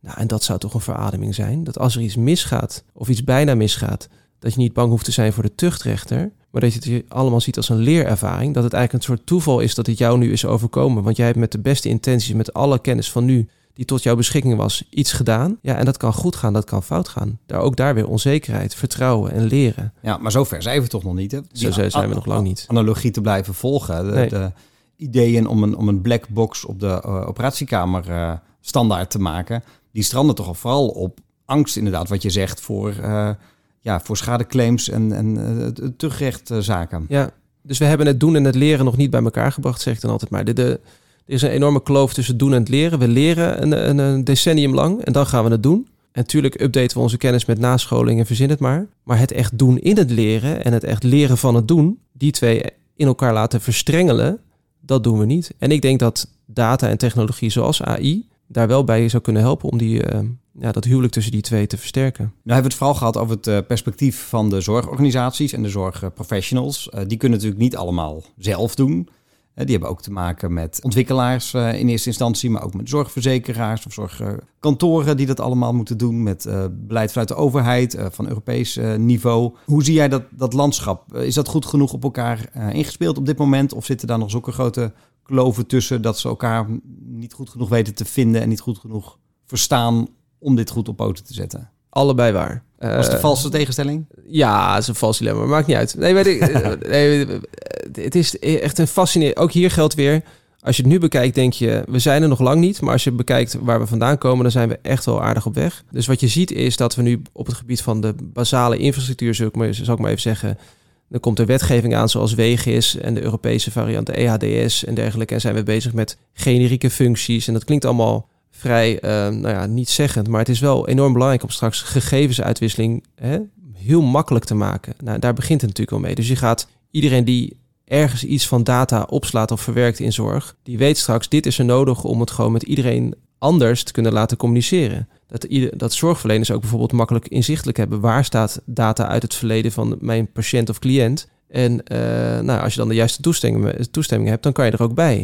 Nou, en dat zou toch een verademing zijn? Dat als er iets misgaat of iets bijna misgaat, dat je niet bang hoeft te zijn voor de tuchtrechter, maar dat je het allemaal ziet als een leerervaring. Dat het eigenlijk een soort toeval is dat het jou nu is overkomen. Want jij hebt met de beste intenties, met alle kennis van nu, die tot jouw beschikking was, iets gedaan. Ja, en dat kan goed gaan, dat kan fout gaan. Daar ook daar weer onzekerheid, vertrouwen en leren. Ja, maar zover zijn we toch nog niet. Hè? Zo zijn we nog lang niet. Analogie te blijven volgen. De, Nee. de ideeën om een, om een black box op de eh, operatiekamer eh, standaard te maken, die stranden toch al vooral op angst, inderdaad, wat je zegt, voor, eh, ja, voor schadeclaims en, en terugrechtzaken. Ja, dus we hebben het doen en het leren nog niet bij elkaar gebracht, zeg ik dan altijd maar. De, de, er is een enorme kloof tussen doen en het leren. We leren een, een, een decennium lang en dan gaan we het doen. En natuurlijk updaten we onze kennis met nascholing en verzin het maar. Maar het echt doen in het leren en het echt leren van het doen, die twee in elkaar laten verstrengelen, dat doen we niet. En ik denk dat data en technologie zoals AI daar wel bij zou kunnen helpen om die, uh, ja, dat huwelijk tussen die twee te versterken. Nou hebben we het vooral gehad over het uh, perspectief van de zorgorganisaties en de zorgprofessionals. Uh, die kunnen natuurlijk niet allemaal zelf doen. Die hebben ook te maken met ontwikkelaars eh, in eerste instantie, maar ook met zorgverzekeraars of zorgkantoren die dat allemaal moeten doen. Met eh, beleid vanuit de overheid, van Europees eh, niveau. Hoe zie jij dat, dat landschap? is dat goed genoeg op elkaar eh, ingespeeld op dit moment? Of zitten daar nog zulke grote kloven tussen dat ze elkaar niet goed genoeg weten te vinden en niet goed genoeg verstaan om dit goed op poten te zetten? Allebei waar. Was het een Eh, valse tegenstelling? Ja, het is een vals dilemma, maar maakt niet uit. Nee, weet ik, eh, [laughs] nee, eh, het is echt een fascinerend... Ook hier geldt weer, als je het nu bekijkt, denk je... we zijn er nog lang niet, maar als je bekijkt waar we vandaan komen... dan zijn we echt wel aardig op weg. Dus wat je ziet is dat we nu op het gebied van de basale infrastructuur... zou ik maar, zal ik maar even zeggen... er komt er wetgeving aan zoals WGIS en de Europese variant de EHDS en dergelijke... en zijn we bezig met generieke functies. En dat klinkt allemaal vrij, eh, nou ja, niet zeggend... maar het is wel enorm belangrijk om straks gegevensuitwisseling... Hè, heel makkelijk te maken. Nou, daar begint het natuurlijk wel mee. Dus je gaat iedereen die ergens iets van data opslaat of verwerkt in zorg, die weet straks, dit is er nodig om het gewoon met iedereen anders te kunnen laten communiceren. Dat, dat zorgverleners ook bijvoorbeeld makkelijk inzichtelijk hebben waar staat data uit het verleden van mijn patiënt of cliënt. En eh, nou, als je dan de juiste toestemming, toestemming hebt, dan kan je er ook bij.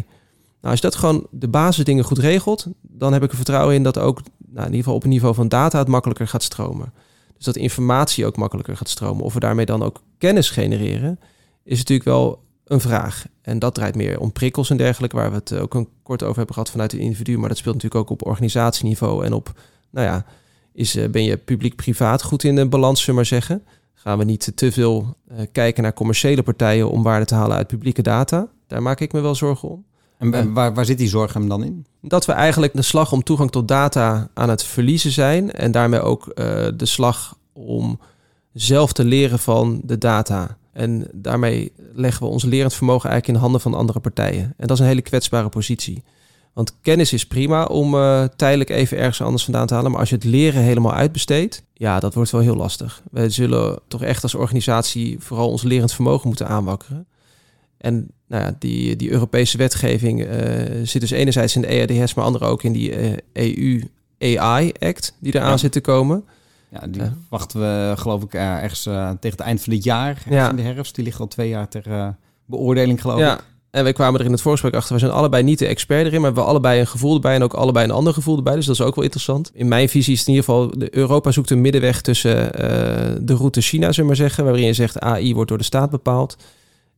Nou, als je dat gewoon de basisdingen goed regelt, dan heb ik er vertrouwen in dat ook nou, in ieder geval op een niveau van data het makkelijker gaat stromen. Dus dat informatie ook makkelijker gaat stromen. Of we daarmee dan ook kennis genereren, is natuurlijk wel een vraag. En dat draait meer om prikkels en dergelijke, waar we het ook een kort over hebben gehad vanuit het individu. Maar dat speelt natuurlijk ook op organisatieniveau en op, nou ja, is, eh, ben je publiek-privaat goed in de balans, zullen we maar zeggen. Gaan we niet te veel eh, kijken naar commerciële partijen om waarde te halen uit publieke data. Daar maak ik me wel zorgen om. En Eh. waar, waar zit die zorg hem dan in? Dat we eigenlijk de slag om toegang tot data aan het verliezen zijn. En daarmee ook de slag om zelf te leren van de data. En daarmee leggen we ons lerend vermogen eigenlijk in handen van andere partijen. En dat is een hele kwetsbare positie. Want kennis is prima om eh, tijdelijk even ergens anders vandaan te halen. Maar als je het leren helemaal uitbesteedt, ja, dat wordt wel heel lastig. Wij zullen toch echt als organisatie vooral ons lerend vermogen moeten aanwakkeren. En nou ja, die, die Europese wetgeving eh, zit dus enerzijds in de EADS, maar andere ook in die eh, EU AI Act die eraan Ja. zit te komen. Ja, die wachten we geloof ik eh, ergens eh, tegen het eind van dit jaar, in de herfst. Die ligt al twee jaar ter eh, beoordeling geloof Ja, ik. en wij kwamen er in het voorgesprek achter. We zijn allebei niet de expert erin, maar we hebben allebei een gevoel erbij en ook allebei een ander gevoel erbij. Dus dat is ook wel interessant. In mijn visie is het in ieder geval, Europa zoekt een middenweg tussen de route China, zullen we maar zeggen, waarin je zegt AI wordt door de staat bepaald.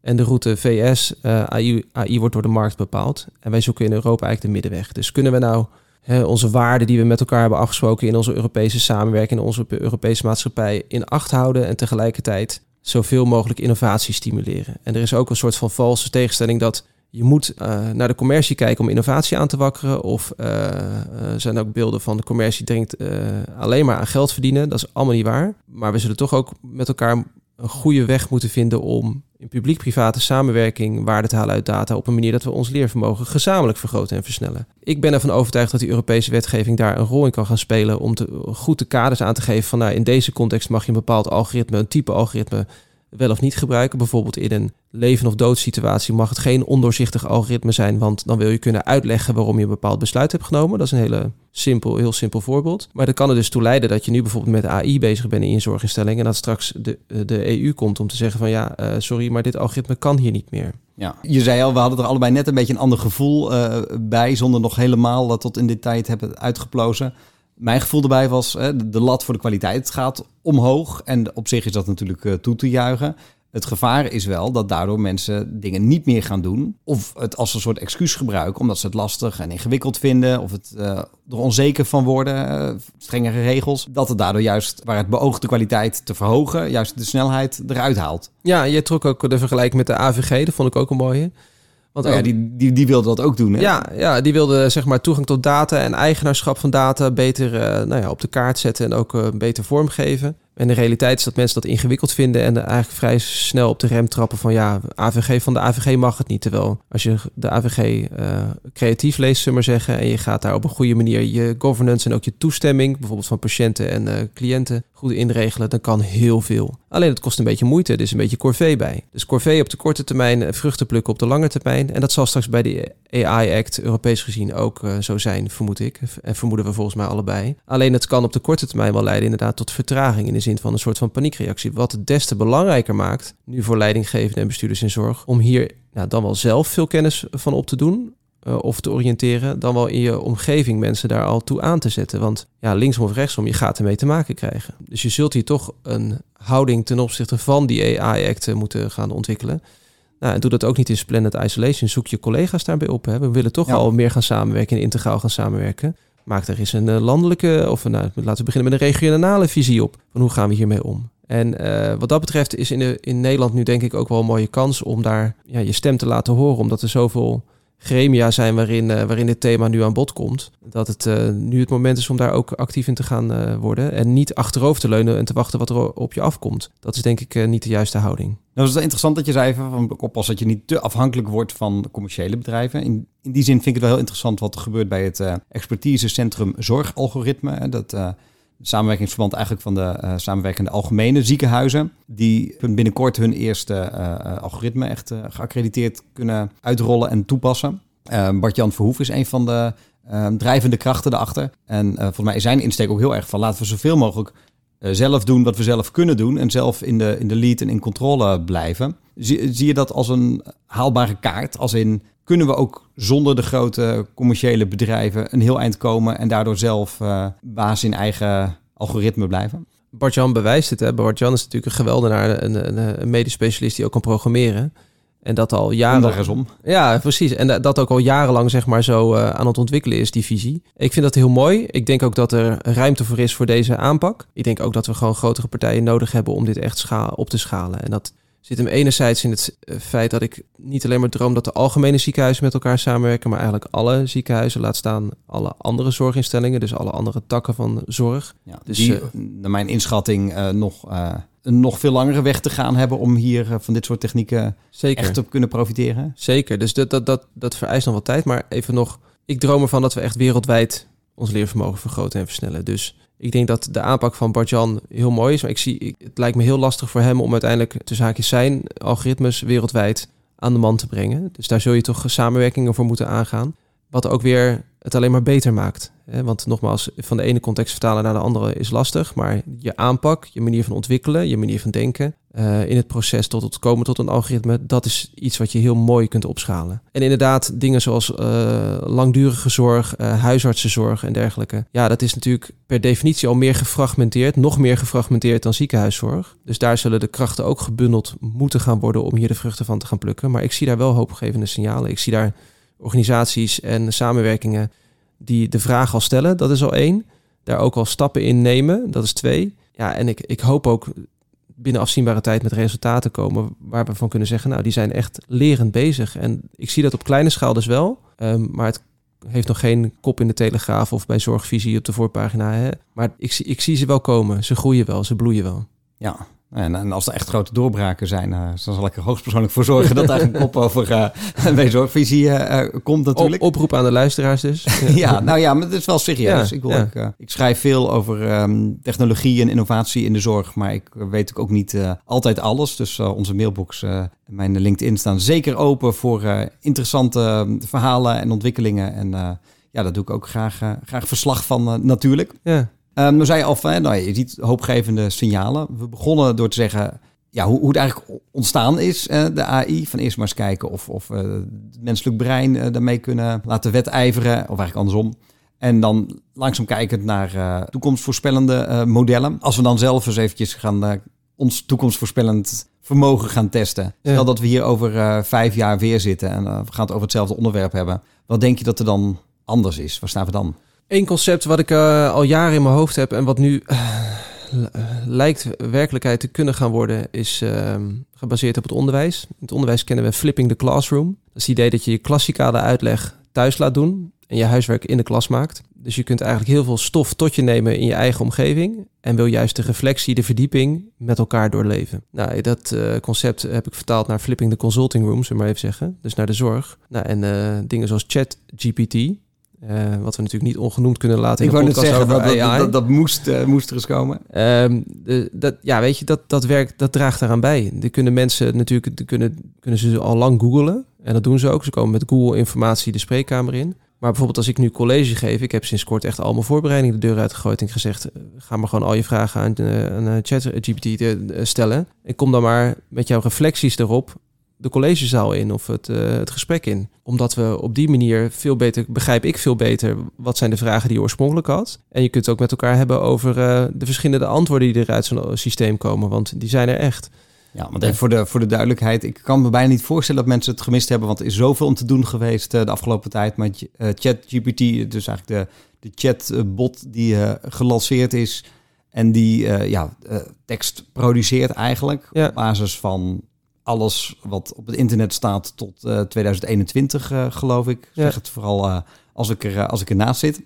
En de route VS, AI, AI wordt door de markt bepaald. En wij zoeken in Europa eigenlijk de middenweg. Dus kunnen we nou onze waarden die we met elkaar hebben afgesproken in onze Europese samenwerking, in onze Europese maatschappij in acht houden en tegelijkertijd zoveel mogelijk innovatie stimuleren. En er is ook een soort van valse tegenstelling dat je moet eh, naar de commercie kijken om innovatie aan te wakkeren. Of eh, er zijn ook beelden van de commercie eh, alleen maar aan geld verdienen. Dat is allemaal niet waar. Maar we zullen toch ook met elkaar een goede weg moeten vinden om in publiek-private samenwerking waarde te halen uit data op een manier dat we ons leervermogen gezamenlijk vergroten en versnellen. Ik ben ervan overtuigd dat die Europese wetgeving daar een rol in kan gaan spelen om te, goed de kaders aan te geven van nou, in deze context mag je een bepaald algoritme, een type algoritme wel of niet gebruiken. Bijvoorbeeld in een leven of dood situatie mag het geen ondoorzichtig algoritme zijn, want dan wil je kunnen uitleggen waarom je een bepaald besluit hebt genomen. Dat is een hele simpel, heel simpel voorbeeld. Maar dat kan er dus toe leiden dat je nu bijvoorbeeld met AI bezig bent in je zorginstelling en dat straks de, de EU komt om te zeggen van ja, eh, sorry, maar dit algoritme kan hier niet meer. Ja. Je zei al, we hadden er allebei net een beetje een ander gevoel eh, bij, zonder nog helemaal dat tot in detail te hebben uitgeplozen. Mijn gevoel erbij was, hè, de, lat voor de kwaliteit gaat omhoog. En op zich is dat natuurlijk eh, toe te juichen. Het gevaar is wel dat daardoor mensen dingen niet meer gaan doen. Of het als een soort excuus gebruiken, omdat ze het lastig en ingewikkeld vinden. Of het eh, er onzeker van worden, eh, strengere regels. Dat het daardoor juist, waar het beoogt de kwaliteit te verhogen, juist de snelheid eruit haalt. Ja, je trok ook de vergelijking met de AVG, dat vond ik ook een mooie. Want Nou ja, ook- die, die, die wilde dat ook doen. Hè? Ja, ja, die wilde zeg maar toegang tot data en eigenaarschap van data beter eh, nou ja, op de kaart zetten en ook eh, beter vormgeven. En de realiteit is dat mensen dat ingewikkeld vinden en eigenlijk vrij snel op de rem trappen van ja, AVG van de AVG mag het niet. Terwijl als je de AVG eh, creatief leest, zullen we maar zeggen, en je gaat daar op een goede manier je governance en ook je toestemming, bijvoorbeeld van patiënten en eh, cliënten, goed inregelen, dan kan heel veel. Alleen het kost een beetje moeite, er is een beetje corvée bij. Dus corvée op de korte termijn, eh, vruchten plukken op de lange termijn. En dat zal straks bij de AI Act Europees gezien ook eh, zo zijn, vermoed ik. En vermoeden we volgens mij allebei. Alleen het kan op de korte termijn wel leiden inderdaad tot vertraging in de zin van een soort van paniekreactie. Wat het des te belangrijker maakt, nu voor leidinggevenden en bestuurders in zorg, om hier nou, dan wel zelf veel kennis van op te doen. eh, of te oriënteren, dan wel in je omgeving mensen daar al toe aan te zetten. Want ja, linksom of rechtsom, je gaat ermee te maken krijgen. Dus je zult hier toch een houding ten opzichte van die AI-act moeten gaan ontwikkelen. Nou, en doe dat ook niet in splendid isolation. Zoek je collega's daarbij op. Hè. We willen toch Ja. al meer gaan samenwerken en integraal gaan samenwerken. Maak er eens een eh, landelijke, of een, nou, laten we beginnen met een regionale visie op. Van hoe gaan we hiermee om? En eh, wat dat betreft is in, de, in Nederland nu denk ik ook wel een mooie kans om daar ja, je stem te laten horen. Omdat er zoveel gremia zijn waarin, eh, waarin dit thema nu aan bod komt. Dat het eh, nu het moment is om daar ook actief in te gaan eh, worden. En niet achterover te leunen en te wachten wat er op je afkomt. Dat is denk ik niet de juiste houding. Nou, het is wel interessant dat je zei van oppas dat je niet te afhankelijk wordt van commerciële bedrijven. In, in die zin vind ik het wel heel interessant wat er gebeurt bij het expertisecentrum zorgalgoritme. Hè, Dat samenwerkingsverband eigenlijk van de eh, samenwerkende algemene ziekenhuizen. Die binnenkort hun eerste eh, eh, algoritme echt geaccrediteerd kunnen uitrollen en toepassen. Bart-Jan Verhoef is een van de drijvende krachten daarachter. En volgens mij is zijn insteek ook heel erg van laten we zoveel mogelijk zelf doen wat we zelf kunnen doen en zelf in de, in de lead en in controle blijven. Zie je dat als een haalbare kaart? Als in, kunnen we ook zonder de grote commerciële bedrijven een heel eind komen en daardoor zelf eh, baas in eigen algoritme blijven? Bart-Jan bewijst het. Hè. Bart-Jan is natuurlijk een geweldenaar, een, een, een medisch specialist die ook kan programmeren. En dat al En jaren... om. Ja, precies. En da- dat ook al jarenlang zeg maar zo eh, aan het ontwikkelen is, die visie. Ik vind dat heel mooi. Ik denk ook dat er ruimte voor is voor deze aanpak. Ik denk ook dat we gewoon grotere partijen nodig hebben om dit echt scha- op te schalen. En dat zit hem enerzijds in het eh, feit dat ik niet alleen maar droom dat de algemene ziekenhuizen met elkaar samenwerken, maar eigenlijk alle ziekenhuizen, laat staan alle andere zorginstellingen, dus alle andere takken van zorg. Ja, Dus, die, eh, naar mijn inschatting, eh, nog, een nog veel langere weg te gaan hebben om hier van dit soort technieken Zeker. echt op kunnen profiteren. Zeker, dus dat, dat, dat, dat vereist nog wat tijd. Maar even nog, ik droom ervan dat we echt wereldwijd ons leervermogen vergroten en versnellen. Dus ik denk dat de aanpak van Bart-Jan heel mooi is. Maar ik zie, het lijkt me heel lastig voor hem om uiteindelijk tussen haakjes zijn algoritmes wereldwijd aan de man te brengen. Dus daar zul je toch samenwerkingen voor moeten aangaan. Wat ook weer het alleen maar beter maakt. Want nogmaals, van de ene context vertalen naar de andere is lastig. Maar je aanpak, je manier van ontwikkelen, je manier van denken... eh, in het proces tot het komen tot een algoritme... dat is iets wat je heel mooi kunt opschalen. En inderdaad, dingen zoals eh, langdurige zorg, eh, huisartsenzorg en dergelijke... ja, dat is natuurlijk per definitie al meer gefragmenteerd... nog meer gefragmenteerd dan ziekenhuiszorg. Dus daar zullen de krachten ook gebundeld moeten gaan worden... om hier de vruchten van te gaan plukken. Maar ik zie daar wel hoopgevende signalen. Ik zie daar organisaties en samenwerkingen die de vraag al stellen. Dat is al één. Daar ook al stappen in nemen. Dat is twee. Ja, en ik, ik hoop ook binnen afzienbare tijd met resultaten komen waar we van kunnen zeggen, nou, die zijn echt lerend bezig. En ik zie dat op kleine schaal dus wel, ehm, maar het heeft nog geen kop in de Telegraaf of bij Zorgvisie op de voorpagina. Hè? Maar ik, zie- ik zie ze wel komen. Ze groeien wel, ze bloeien wel. Ja, en, en als er echt grote doorbraken zijn, eh, dan zal ik er hoogstpersoonlijk voor zorgen dat daar een kop over eh bij zorgvisie komt natuurlijk. Op, oproep aan de luisteraars dus. [laughs] Ja, nou ja, maar het is wel serieus. Ja, ik, wil, ja. eh, ik schrijf veel over ehm, technologie en innovatie in de zorg, maar ik weet ook niet eh, altijd alles. Dus onze mailbox en mijn LinkedIn staan zeker open voor interessante eh, verhalen en ontwikkelingen. En ja, daar doe ik ook graag, graag verslag van natuurlijk. ja. Ehm nou zei je al, van, nou, je ziet hoopgevende signalen. We begonnen door te zeggen ja, hoe, hoe het eigenlijk ontstaan is, de AI. Van eerst maar eens kijken of, of eh, het menselijk brein eh, daarmee kunnen laten wedijveren. Of eigenlijk andersom. En dan langzaam kijkend naar eh, toekomstvoorspellende modellen. Als we dan zelf eens eventjes gaan ons toekomstvoorspellend vermogen gaan testen. Ja. Stel dat we hier over vijf jaar weer zitten en we gaan het over hetzelfde onderwerp hebben. Wat denk je dat er dan anders is? Waar staan we dan? Eén concept wat ik eh, al jaren in mijn hoofd heb en wat nu eh, eh, lijkt werkelijkheid te kunnen gaan worden, is ehm, gebaseerd op het onderwijs. In het onderwijs kennen we flipping the classroom. Dat is het idee dat je je klassikale uitleg thuis laat doen en je huiswerk in de klas maakt. Dus je kunt eigenlijk heel veel stof tot je nemen in je eigen omgeving en wil juist de reflectie, de verdieping met elkaar doorleven. Nou, dat concept heb ik vertaald naar flipping the consulting room, zullen we maar even zeggen. Dus naar de zorg. Nou, en dingen zoals ChatGPT, wat we natuurlijk niet ongenoemd kunnen laten Ik in wou net zeggen, dat, over dat, AI. dat, dat moest, eh, moest er eens komen. Ehm, de- dat, ja, weet je, dat, dat werkt, dat draagt eraan bij. Die kunnen mensen natuurlijk, die kunnen, kunnen ze al lang googlen. En dat doen ze ook. Ze komen met Google informatie de spreekkamer in. Maar bijvoorbeeld als ik nu college geef, ik heb sinds kort echt al mijn voorbereidingen de deur uitgegooid en gezegd, eh, ga maar gewoon al je vragen aan, aan eh, ChatGPT eh, stellen. En kom dan maar met jouw reflecties erop de collegezaal in of het, eh, het gesprek in. Omdat we op die manier veel beter, begrijp ik veel beter, wat zijn de vragen die je oorspronkelijk had. En je kunt het ook met elkaar hebben over eh, de verschillende antwoorden die er uit zo'n systeem komen, want die zijn er echt. Ja, want even voor de, voor de duidelijkheid. Ik kan me bijna niet voorstellen dat mensen het gemist hebben. Want er is zoveel om te doen geweest de afgelopen tijd. Maar ChatGPT, dus eigenlijk de, de chatbot die uh, gelanceerd is. En die ja, tekst produceert eigenlijk. Ja. Op basis van alles wat op het internet staat tot 2021, geloof ik. Ja. Zeg het vooral als, ik er, als ik ernaast zit.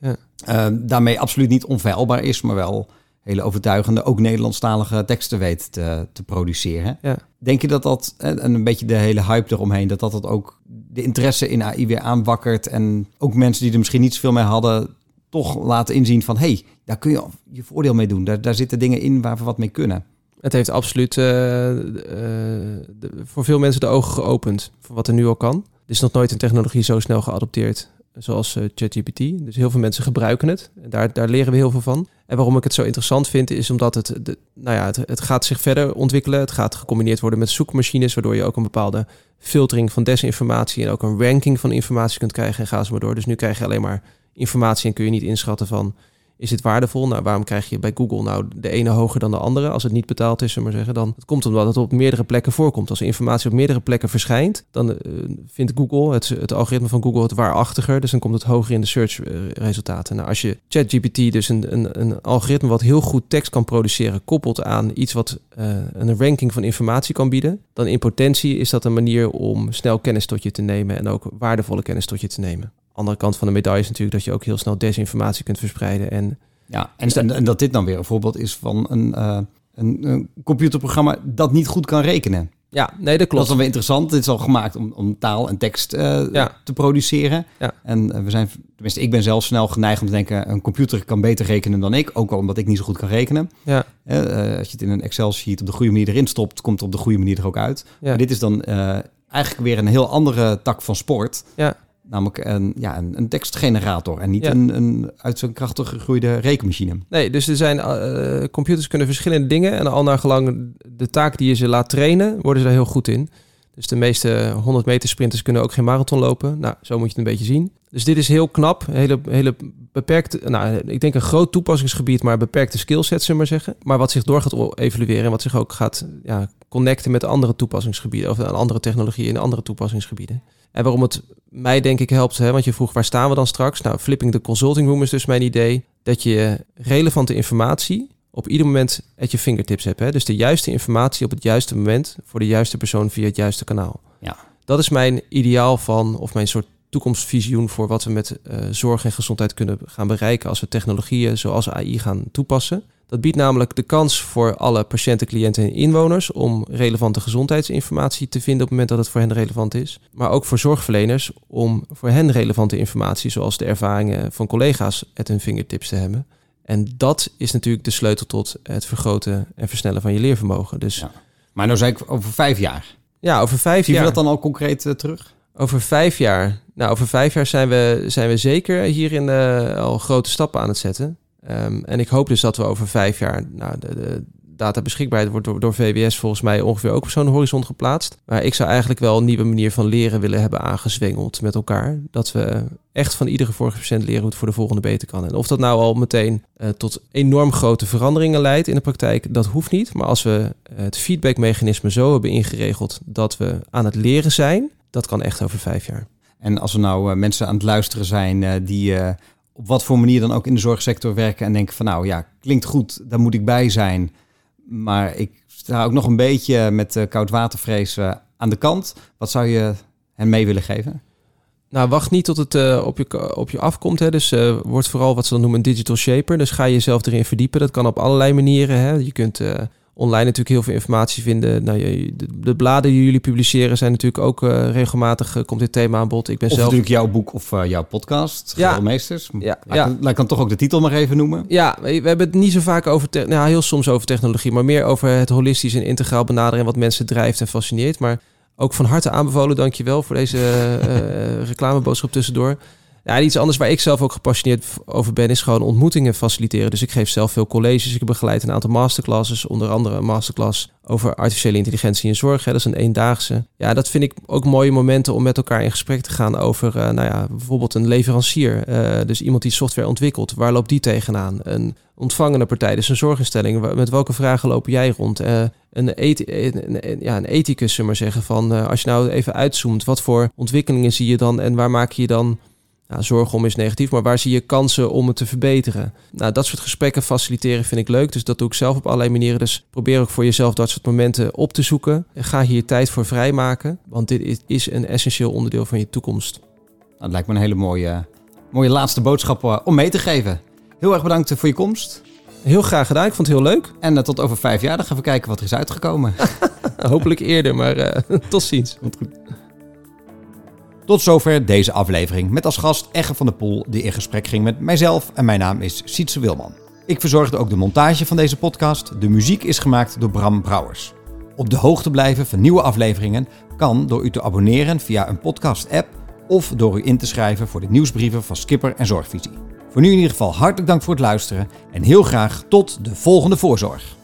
Ja. daarmee absoluut niet onfeilbaar is, maar wel hele overtuigende, ook Nederlandstalige teksten weet te, te produceren. Ja. Denk je dat dat, en een beetje de hele hype eromheen, dat dat, dat ook de interesse in AI weer aanwakkert en ook mensen die er misschien niet zoveel mee hadden, toch laten inzien van, hé, hey, daar kun je je voordeel mee doen. Daar, daar zitten dingen in waar we wat mee kunnen. Het heeft absoluut uh, de, voor veel mensen de ogen geopend voor wat er nu al kan. Er is nog nooit een technologie zo snel geadopteerd zoals uh, ChatGPT. Dus heel veel mensen gebruiken het. En daar, daar leren we heel veel van. En waarom ik het zo interessant vind, is omdat het, de, nou ja, het, het gaat zich verder ontwikkelen. Het gaat gecombineerd worden met zoekmachines, waardoor je ook een bepaalde filtering van desinformatie en ook een ranking van informatie kunt krijgen en ga zo maar door. Dus nu krijg je alleen maar informatie en kun je niet inschatten van is dit waardevol? Nou, waarom krijg je bij Google nou de ene hoger dan de andere als het niet betaald is, maar zeggen? Dan het komt omdat het op meerdere plekken voorkomt. Als informatie op meerdere plekken verschijnt, dan uh, vindt Google het, algoritme van Google het waarachtiger, dus dan komt het hoger in de search resultaten. Nou, als je ChatGPT dus een, een, een algoritme wat heel goed tekst kan produceren, koppelt aan iets wat uh, een ranking van informatie kan bieden, dan in potentie is dat een manier om snel kennis tot je te nemen en ook waardevolle kennis tot je te nemen andere kant van de medaille is natuurlijk dat je ook heel snel desinformatie kunt verspreiden. En, ja, en, en, en dat dit dan weer een voorbeeld is van een, uh, een, een, computerprogramma dat niet goed kan rekenen. Ja, nee, dat klopt. Dat is dan weer interessant. Dit is al gemaakt om, om taal en tekst uh, ja. te produceren. Ja. En uh, we zijn, tenminste, ik ben zelf snel geneigd om te denken: een computer kan beter rekenen dan ik. Ook al omdat ik niet zo goed kan rekenen. Ja. als je het in een Excel-sheet op de goede manier erin stopt, komt het op de goede manier er ook uit. Ja. Maar dit is dan eigenlijk weer een heel andere tak van sport. Ja. Namelijk een, ja, een, een tekstgenerator en niet Ja. een, een uit zijn krachtig gegroeide rekenmachine. Nee, dus er zijn eh, computers kunnen verschillende dingen en al naar gelang de taak die je ze laat trainen, worden ze daar heel goed in. Dus de meeste 100 meter sprinters kunnen ook geen marathon lopen. Nou, zo moet je het een beetje zien. Dus dit is heel knap, hele, hele beperkte, nou, ik denk een groot toepassingsgebied, maar beperkte skillsets, zullen we maar zeggen. Maar wat zich door gaat evalueren en wat zich ook gaat ja, connecten met andere toepassingsgebieden of andere technologieën in andere toepassingsgebieden. En waarom het mij denk ik helpt, hè, want je vroeg waar staan we dan straks? Nou, flipping the consulting room is dus mijn idee dat je relevante informatie op ieder moment at je fingertips hebt. Hè? Dus de juiste informatie op het juiste moment voor de juiste persoon via het juiste kanaal. Ja. Dat is mijn ideaal van, of mijn soort toekomstvisioen voor wat we met uh, zorg en gezondheid kunnen gaan bereiken als we technologieën zoals AI gaan toepassen. Dat biedt namelijk de kans voor alle patiënten, cliënten en inwoners om relevante gezondheidsinformatie te vinden op het moment dat het voor hen relevant is. Maar ook voor zorgverleners om voor hen relevante informatie, zoals de ervaringen van collega's, at hun fingertips te hebben. En dat is natuurlijk de sleutel tot het vergroten en versnellen van je leervermogen. Dus Ja. Maar nou zei ik over vijf jaar. ja, over vijf Zie je jaar. dat dan al concreet eh, terug? Over vijf jaar. Nou, over vijf jaar zijn we, zijn we zeker hierin eh, al grote stappen aan het zetten. Ehm, en ik hoop dus dat we over vijf jaar, nou, de, de databeschikbaarheid wordt door, door VWS volgens mij ongeveer ook op zo'n horizon geplaatst. Maar ik zou eigenlijk wel een nieuwe manier van leren willen hebben aangezwengeld met elkaar. Dat we echt van iedere vorige patiënt leren hoe het voor de volgende beter kan. En of dat nou al meteen eh, tot enorm grote veranderingen leidt in de praktijk, dat hoeft niet. Maar als we het feedbackmechanisme zo hebben ingeregeld dat we aan het leren zijn, dat kan echt over vijf jaar. En als er nou eh, mensen aan het luisteren zijn eh, die eh, op wat voor manier dan ook in de zorgsector werken en denken van nou ja, klinkt goed, daar moet ik bij zijn. Maar ik sta ook nog een beetje met koudwatervrees aan de kant. Wat zou je hen mee willen geven? Nou, wacht niet tot het uh, op, je, op je afkomt. Hè. Dus uh, word vooral wat ze dan noemen een digital shaper. Dus ga je jezelf erin verdiepen. Dat kan op allerlei manieren. Hè. Je kunt uh, online natuurlijk heel veel informatie vinden. Nou, de, de, bladen die jullie publiceren zijn natuurlijk ook regelmatig komt dit thema aan bod. Ik ben of zelf natuurlijk jouw boek of jouw podcast, Ja. Meesters. Ja, Laat, ja. ik- dan toch ook de titel maar even noemen. Ja, we hebben het niet zo vaak over, te- nou heel soms over technologie, maar meer over het holistisch en integraal benaderen en wat mensen drijft en fascineert. Maar ook van harte aanbevolen, dankjewel voor deze eh, reclameboodschap tussendoor. Ja, iets anders waar ik zelf ook gepassioneerd over ben, is gewoon ontmoetingen faciliteren. Dus ik geef zelf veel colleges. Ik begeleid een aantal masterclasses, onder andere een masterclass over artificiële intelligentie in zorg. Hè. Dat is een eendaagse. Ja, dat vind ik ook mooie momenten om met elkaar in gesprek te gaan over, uh, nou ja, bijvoorbeeld een leverancier. Uh, dus iemand die software ontwikkelt. Waar loopt die tegenaan? Een ontvangende partij, dus een zorginstelling. Met welke vragen lopen jij rond? Uh, een, een, ja, een ethicus, maar zeggen, van als je nou even uitzoomt, wat voor ontwikkelingen zie je dan en waar maak je dan nou, zorgen om is negatief, maar waar zie je kansen om het te verbeteren? Nou, dat soort gesprekken faciliteren vind ik leuk. Dus dat doe ik zelf op allerlei manieren. Dus probeer ook voor jezelf dat soort momenten op te zoeken. Ga hier tijd voor vrijmaken, want dit is een essentieel onderdeel van je toekomst. Nou, dat lijkt me een hele mooie, mooie laatste boodschap eh, om mee te geven. Heel erg bedankt voor je komst. Heel graag gedaan, ik vond het heel leuk. En uh, tot over vijf jaar, dan gaan we kijken wat er is uitgekomen. [laughs] Hopelijk eerder, maar uh, [laughs] tot ziens. goed. Tot zover deze aflevering met als gast Egge van der Poel, die in gesprek ging met mijzelf en mijn naam is Sietse Wilman. Ik verzorgde ook de montage van deze podcast. De muziek is gemaakt door Bram Brouwers. Op de hoogte blijven van nieuwe afleveringen kan door u te abonneren via een podcast-app of door u in te schrijven voor de nieuwsbrieven van Skipper en Zorgvisie. Voor nu in ieder geval hartelijk dank voor het luisteren en heel graag tot de volgende voorzorg.